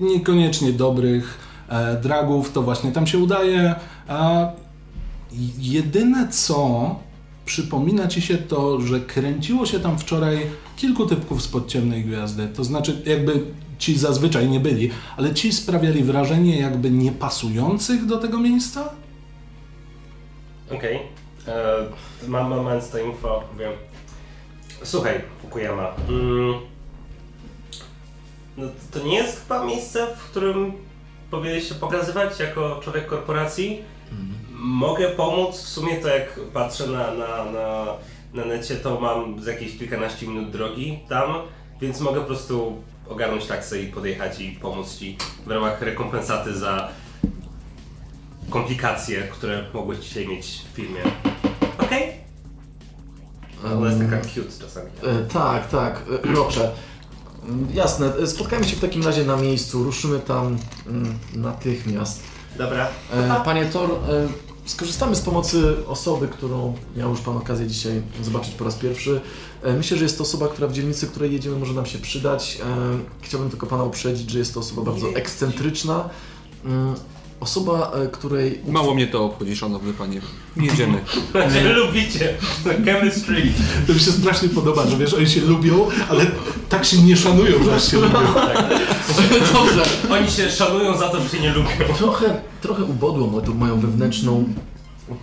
niekoniecznie dobrych dragów, to właśnie tam się udaje. A jedyne co przypomina ci się to, że kręciło się tam wczoraj kilku typków spod ciemnej gwiazdy. To znaczy, jakby ci zazwyczaj nie byli, ale ci sprawiali wrażenie jakby niepasujących do tego miejsca? Okej. E, Mam moment to info, wiem. Słuchaj, Fukuyama. Mm, no, to nie jest chyba miejsce, w którym powinieneś się pokazywać jako człowiek korporacji. Mogę pomóc, w sumie to jak patrzę na, na, na, na necie, to mam z jakieś kilkanaście minut drogi tam, więc mogę po prostu ogarnąć taksę i podjechać i pomóc Ci w ramach rekompensaty za komplikacje, które mogłeś dzisiaj mieć w filmie. Okej? Ona jest taka cute czasami. E, tak, tak, e, Rocze. Jasne, spotkajmy się w takim razie na miejscu, ruszymy tam mm, natychmiast. Dobra. E, Panie Thor, e, skorzystamy z pomocy osoby, którą miał już Pan okazję dzisiaj zobaczyć po raz pierwszy. E, Myślę, że jest to osoba, która w dzielnicy, której jedziemy, może nam się przydać. E, Chciałbym tylko Pana uprzedzić, że jest to osoba bardzo ekscentryczna. Mm, Osoba, e, której Mało mnie to obchodzi, szanowny panie. Jedziemy. Znaczy, lubicie chemistry. To mi się strasznie podoba, że wiesz, oni się lubią, ale tak się nie szanują, że aż się lubią. Dobrze. Oni się szanują za to, że się nie lubią. Trochę, trochę ubodło tu mają wewnętrzną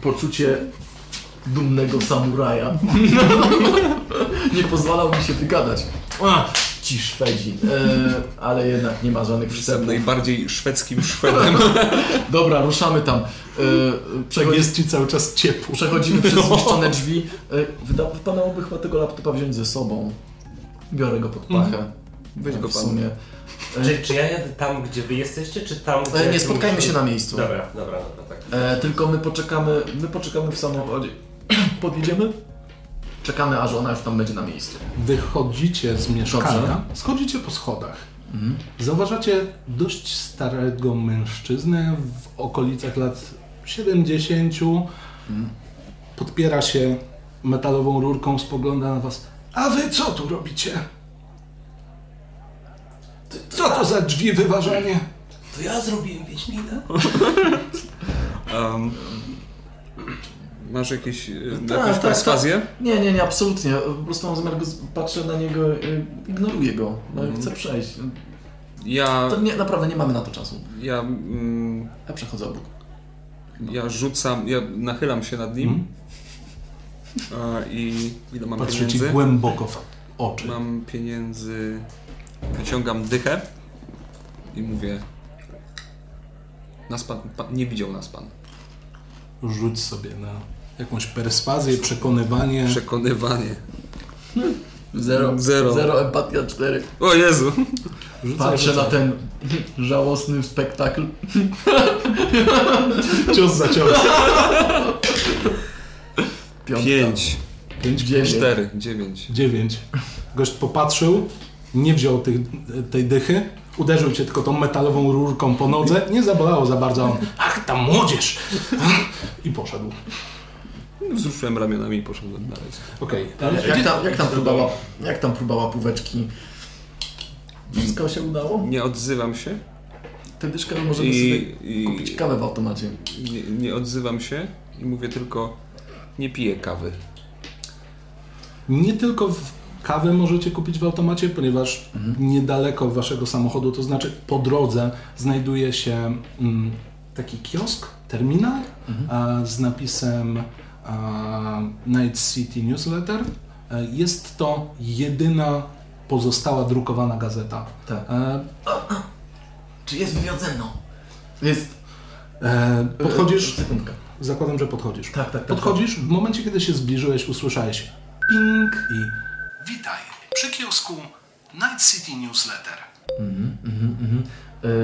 poczucie dumnego samuraja. nie pozwalał mi się wygadać. Ci Szwedzi. E, ale jednak nie ma żadnych Jestem przystępów. najbardziej szwedzkim Szwedem. Dobra, ruszamy tam. Przechodzi, jest ci cały czas ciepło. przechodzimy przez zniszczone drzwi. E, wyda, wypadałoby chyba tego laptopa wziąć ze sobą. Biorę go pod pachę. Weź go w pan. sumie. Czy, czy ja jadę tam, gdzie wy jesteście, czy tam, gdzie... E, nie, spotkajmy się na miejscu. Dobra, dobra, dobra, tak. E, tylko my poczekamy, my poczekamy w samochodzie. Podjedziemy? Czekamy, aż ona już tam będzie na miejscu. Wychodzicie z mieszkania, Dobrze. schodzicie po schodach. Zauważacie dość starego mężczyznę w okolicach lat 70. Podpiera się metalową rurką, spogląda na was. A wy co tu robicie? Co to za drzwi wyważanie? To ja zrobiłem Wiedźmina. Um, masz jakieś, e, Tak, jakąś tak, perswazję? Nie, nie, nie, absolutnie. Po prostu mam zamiar go, patrzę na niego, y, ignoruję go. No, Mhm. Chcę przejść. Ja, To nie, naprawdę nie mamy na to czasu. ja, mm, Ja przechodzę obok. ja rzucam, ja nachylam się nad nim a, i ile mam Patrzy ci pieniędzy? głęboko w oczy. Mam pieniędzy, wyciągam dychę i mówię nas pan, pan, nie widział nas pan. Rzuć sobie na jakąś perswazję, przekonywanie. Przekonywanie. Zero. Zero. Zero, empatia cztery. O Jezu! Rzucaj, Patrzę na ten żałosny spektakl. Cios za cios. Piątka. Pięć, Pięć, Dziewięć. cztery, dziewięć. Dziewięć. Gość popatrzył, nie wziął tych, tej dychy, uderzył cię tylko tą metalową rurką po nodze, nie zabolało za bardzo, on, ach, ta młodzież! I poszedł. Wzruszyłem ramionami i poszedłem dalej. Okej. Jak tam, jak tam próbała, jak tam próbała półeczki? Wszystko się udało? Nie odzywam się Tę dyszkę możemy i, sobie i kupić kawę w automacie. nie, nie odzywam się i mówię tylko nie piję kawy. Nie tylko w kawę możecie kupić w automacie, ponieważ niedaleko waszego samochodu, to znaczy po drodze, znajduje się mm, taki kiosk, terminal a, z napisem Night City Newsletter. E, Jest to jedyna pozostała drukowana gazeta. Tak. E, Czy jest wywiad ze mną? Jest. e, podchodzisz, Sekundka. zakładam, że podchodzisz. Tak, tak, tak. Podchodzisz, w momencie kiedy się zbliżyłeś, usłyszałeś ping i witaj przy kiosku Night City Newsletter. Mhm, mhm, mhm.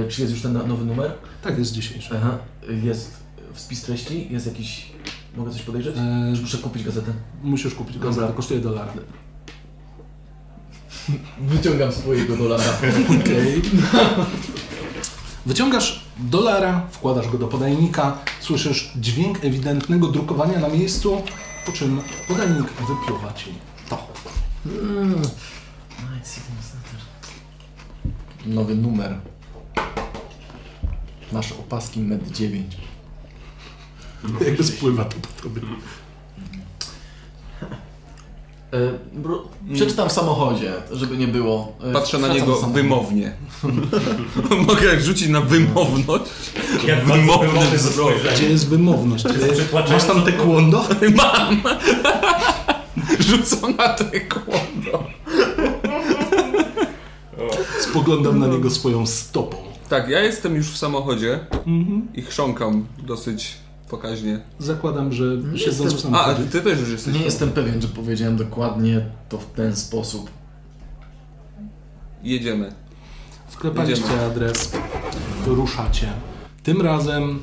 E, czy jest już ten nowy numer? Tak jest dzisiejszy. Aha. Jest spis treści? Jest jakiś... Mogę coś podejrzeć? E, Czy muszę kupić gazetę? musisz kupić gazetę, Dobra. kosztuje dolara. Wyciągam swojego dolara. Okej. Wyciągasz dolara, wkładasz go do podajnika, słyszysz dźwięk ewidentnego drukowania na miejscu, po czym podajnik wypluwa ci to. Mm. Newsletter. Nowy numer. Nasze opaski Med 9. Jakby spływa to po tobie. E, bro- Przeczytam w samochodzie, żeby nie było. E, Patrzę na wracam niego do samochodu. wymownie. Mogę rzucić na wymowność? Jak Wymowny wymowny wzrok. Gdzie jest wymowność? przytłaczająco- Masz tam te kłondo? Mam! Rzucą na taekwondo. Spoglądam na niego swoją stopą. Tak, ja jestem już w samochodzie Mhm. i chrząkam dosyć pokaźnie. Zakładam, że siedząc w jestem- A, ty też już jesteś. Nie jestem pewien, że powiedziałem dokładnie to w ten sposób. Jedziemy. Wklepaliście Jedziemy. adres, ruszacie. Tym razem,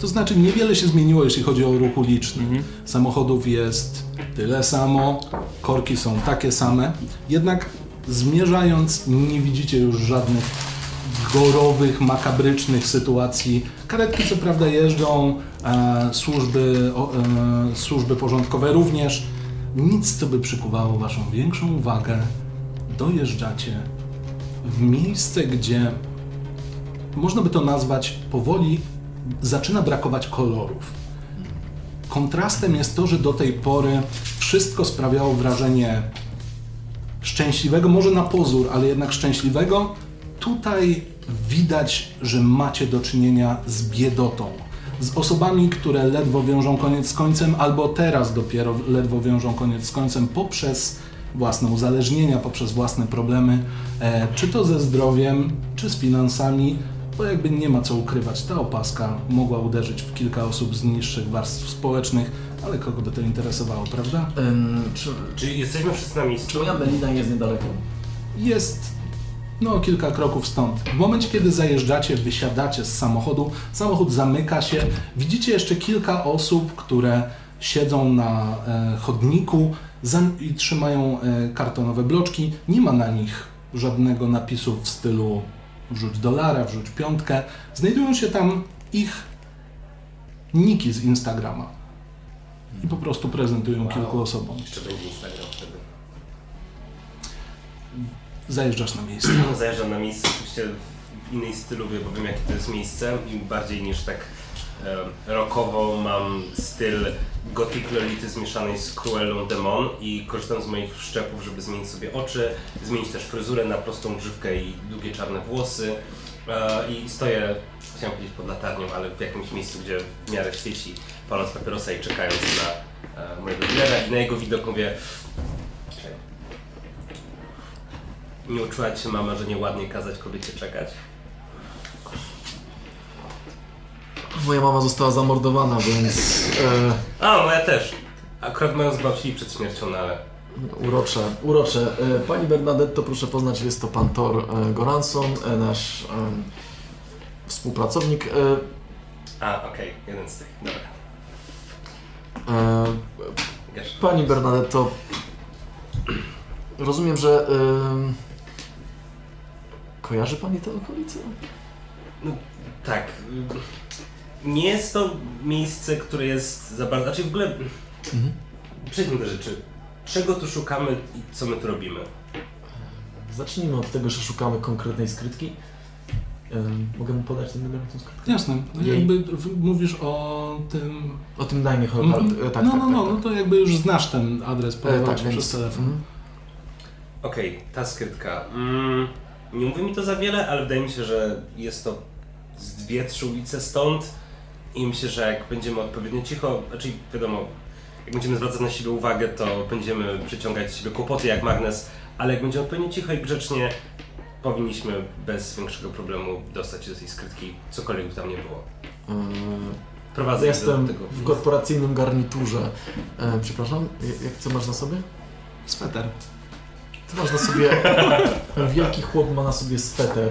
to znaczy niewiele się zmieniło, jeśli chodzi o ruch uliczny. Samochodów jest tyle samo, korki są takie same, jednak zmierzając nie widzicie już żadnych gorowych, makabrycznych sytuacji. Karetki co prawda jeżdżą, e, służby, o, e, służby porządkowe również. Nic, co by przykuwało waszą większą uwagę. Dojeżdżacie w miejsce, gdzie można by to nazwać powoli zaczyna brakować kolorów. Kontrastem jest to, że do tej pory wszystko sprawiało wrażenie szczęśliwego, może na pozór, ale jednak szczęśliwego. Tutaj widać, że macie do czynienia z biedotą. Z osobami, które ledwo wiążą koniec z końcem, albo teraz dopiero ledwo wiążą koniec z końcem poprzez własne uzależnienia, poprzez własne problemy, e, czy to ze zdrowiem, czy z finansami, bo jakby nie ma co ukrywać, ta opaska mogła uderzyć w kilka osób z niższych warstw społecznych, ale kogo by to interesowało, prawda? Ym, czy, Czy jesteśmy wszyscy na miejscu? czy moja Melina jest niedaleko? jest no kilka kroków stąd. W momencie, kiedy zajeżdżacie, wysiadacie z samochodu, samochód zamyka się, widzicie jeszcze kilka osób, które siedzą na e, chodniku i trzymają e, kartonowe bloczki. Nie ma na nich żadnego napisu w stylu wrzuć dolara, wrzuć piątkę. Znajdują się tam ich niki z Instagrama. I po prostu prezentują kilku osobom. Jeszcze będzie Instagram wtedy. Zajeżdżasz na miejsce. Zajeżdżam na miejsce oczywiście w innej stylowie, bo wiem jakie to jest miejsce. I bardziej niż tak e, rockowo mam styl gothic lolity zmieszanej z Cruellą Demon i korzystam z moich szczepów, żeby zmienić sobie oczy, zmienić też fryzurę na prostą grzywkę i długie czarne włosy. E, i stoję, chciałem powiedzieć pod latarnią, ale w jakimś miejscu, gdzie w miarę świeci, paląc papierosa i czekając na e, mojego dealera i na jego widok mówię Czekaj. Nie uczyła cię mama, że nieładnie kazać kobiecie czekać? Moja mama została zamordowana, więc e, A, moja też. Akurat moją zgwałcili przed śmiercią, no ale... urocze. Urocze. E, pani Bernadetto, proszę poznać, jest to pan Thor e, Goranson, e, nasz e, współpracownik. E, A, okej, jeden z tych, dobra. e, Wiesz. Pani Bernadetto, rozumiem, że kojarzy Pani tę okolicę? Tak. y, Nie jest to miejsce, które jest za bardzo... Znaczy w ogóle... Mhm. Przejdźmy do rzeczy. Czego tu szukamy i co my tu robimy? Zacznijmy od tego, że szukamy konkretnej skrytki. Mogę mu podać ten numer tą skrytkę? Jasne. No Jej. Jakby w- mówisz o tym. O tym dajmy Mhm. Holcart. E, tak, no, tak, no, tak, no, tak. no to jakby już znasz ten adres, E, podawał tak, ci więc, przez telefon. mhm. Okej, ta skrytka. Mm, nie mówi mi to za wiele, ale wydaje mi się, że jest to z dwie, trzy ulice stąd i myślę, że jak będziemy odpowiednio cicho, znaczy wiadomo, jak będziemy zwracać na siebie uwagę, to będziemy przyciągać z siebie kłopoty jak magnes, ale jak będziemy odpowiednio cicho i grzecznie, powinniśmy bez większego problemu dostać się do tej skrytki, cokolwiek by tam nie było. Ym, Prowadzę ich do Jestem tego. w korporacyjnym garniturze. E, przepraszam, jak, jak co masz na sobie? Sweter. Ty masz na sobie. Ten wielki chłop ma na sobie sweter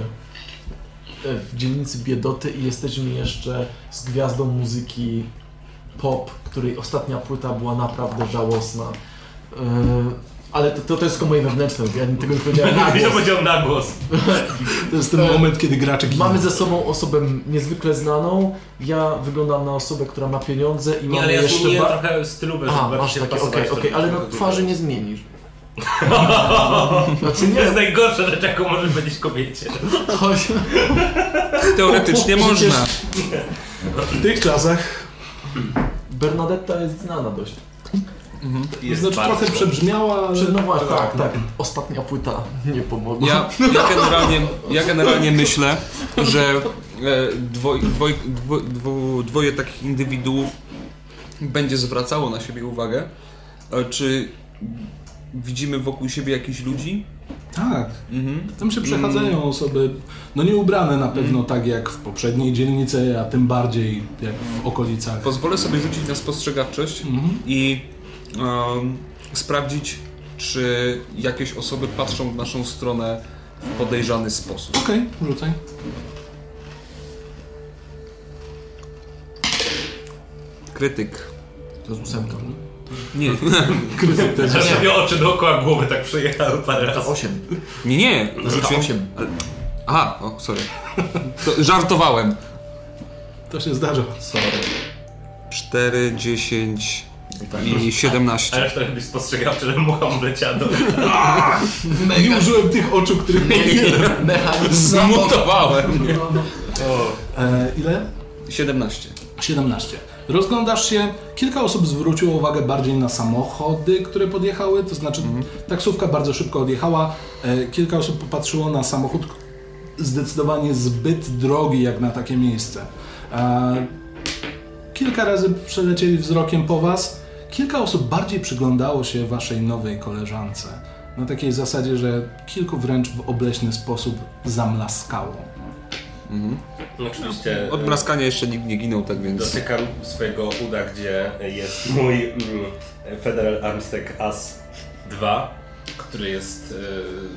e, w dzielnicy Biedoty i jesteśmy jeszcze z gwiazdą muzyki pop, której ostatnia płyta była naprawdę żałosna. E, ale to, to, to jest tylko moje wewnętrzne, ja tego nie powiedziałem na Nie głos. powiedział na głos. To jest ten E, moment, kiedy gracze giną. Mamy ze sobą osobę niezwykle znaną, ja wyglądam na osobę, która ma pieniądze i Nie, mamy ale ja jeszcze... ba- trochę stylówę, Aha, żeby masz bardziej takie, okej, do- okej, ale no twarzy nie zmienisz. To Znaczy jest nie, najgorsza rzecz, jaką może powiedzieć kobiecie. chodź. Teoretycznie Przecież- można. W tych czasach Bernadetta jest znana dość. Jest znaczy bardzo trochę przebrzmiała, ale... No właśnie, tak, tak. Ostatnia płyta nie pomogła. Ja, ja, generalnie, ja generalnie myślę, że e, dwoj, dwoj, dwo, dwo, dwoje takich indywiduów będzie zwracało na siebie uwagę. E, Czy widzimy wokół siebie jakichś ludzi? Tak, Mhm. tam się przechadzają osoby, no nie ubrane na pewno tak jak w poprzedniej dzielnicy, a tym bardziej jak w okolicach. Pozwolę sobie rzucić na spostrzegawczość Mhm. i em, sprawdzić, czy jakieś osoby patrzą w naszą stronę w podejrzany sposób. Okej, rzucaj. Krytyk. To jest ósemka. Nie, Krytyk to jest Ja miał oczy dookoła głowy, tak przejechały parę To razy. osiem. nie, nie. To Rzuciłem... osiem. Aha, o, sorry. To żartowałem. To się zdarza. Sorry. 4, 10 Tak. i A 17. reszta chyba spostrzegawczy, że mucha mu wleciała do... Nie użyłem tych oczu, których nie Mechanizm Zmutowałem. No. e, Ile? 17. 17. Rozglądasz się, kilka osób zwróciło uwagę bardziej na samochody, które podjechały, to znaczy taksówka bardzo szybko odjechała, e, kilka osób popatrzyło na samochód zdecydowanie zbyt drogi jak na takie miejsce. E, kilka razy przelecieli wzrokiem po was, kilka osób bardziej przyglądało się waszej nowej koleżance. Na takiej zasadzie, że kilku wręcz w obleśny sposób zamlaskało. No, oczywiście... Od mlaskania jeszcze nikt nie ginął, tak więc... Dotykam swojego uda, gdzie jest mój mm, Federal Armstead AS 2, który jest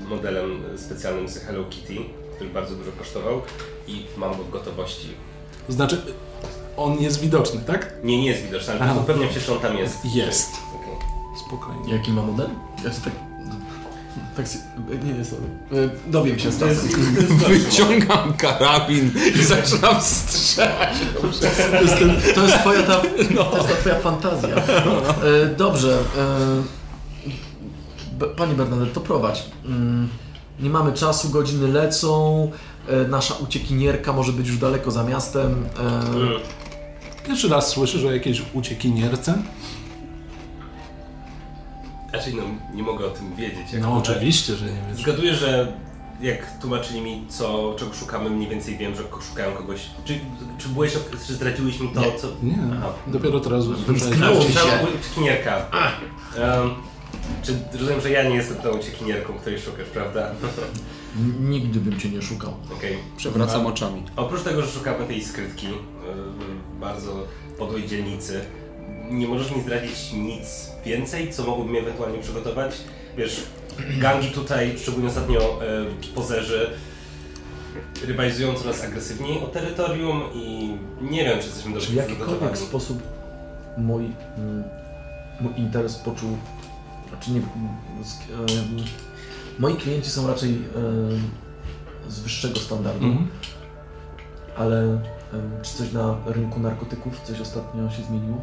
e, modelem specjalnym z Hello Kitty, który bardzo dużo kosztował i mam go w gotowości. To znaczy, on jest widoczny, tak? Nie, nie jest widoczny, ale upewniam się, że on tam jest. Jest. Okej. Spokojnie. Jaki ma model? Ja tak... Tak się... Nie, nie, sorry. E, Dowiem się z. Wyciągam karabin i zaczynam strzelać. To jest, ten, to jest twoja ta, to jest ta twoja fantazja. E, dobrze. E, Pani Bernadette, to prowadź. Mm, nie mamy czasu, godziny lecą. E, nasza uciekinierka może być już daleko za miastem. Pierwszy raz słyszysz o jakiejś uciekinierce? Znaczy, no, nie mogę o tym wiedzieć. jak No to- oczywiście, że nie wiesz. Zgaduję, że jak tłumaczyli mi, co, czego szukamy, mniej więcej wiem, że ko- szukają kogoś. Czy, czy byłeś, czy zdradziłeś mi to, Nie. co... Nie, Aha. dopiero teraz usłyszałeś. Wymsknęło mi się. Uciekinierka. Um, czy rozumiem, że ja nie jestem tą uciekinierką, której szukasz, prawda? n- nigdy bym cię nie szukał. Okej. Przewracam oczami. Oprócz tego, że szukamy tej skrytki, yy, bardzo podłej dzielnicy, nie możesz mi zdradzić nic więcej, co mogłoby mi ewentualnie przygotować? Wiesz, gangi tutaj, szczególnie ostatnio yy, pozerzy, rywalizują coraz agresywniej o terytorium i nie wiem, czy jesteśmy dobrze Czy w jakikolwiek przygotowani. sposób mój, mm, mój interes poczuł, znaczy nie, sk- em, moi klienci są raczej em, z wyższego standardu, Mhm. ale em, czy coś na rynku narkotyków, coś ostatnio się zmieniło?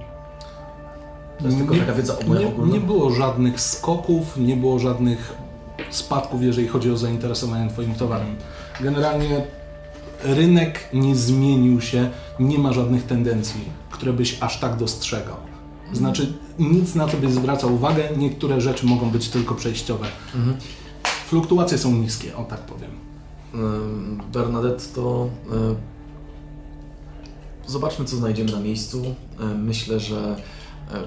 To jest tylko Nie- taka wiedza ogólna. Nie, nie było żadnych skoków, nie było żadnych spadków, jeżeli chodzi o zainteresowanie Twoim towarem. Generalnie rynek nie zmienił się, nie ma żadnych tendencji, które byś aż tak dostrzegał. Znaczy, nic na to byś zwracał uwagę, niektóre rzeczy mogą być tylko przejściowe. Mhm. Fluktuacje są niskie, o tak powiem. Em, Bernadette, to zobaczmy, co znajdziemy na miejscu. Myślę, że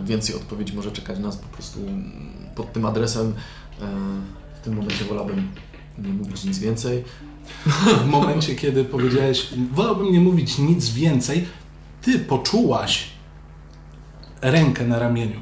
więcej odpowiedzi może czekać nas po prostu mm, pod tym adresem. E, W tym momencie wolałbym nie mówić nic więcej. W momencie, kiedy powiedziałeś, wolałbym nie mówić nic więcej, ty poczułaś rękę na ramieniu.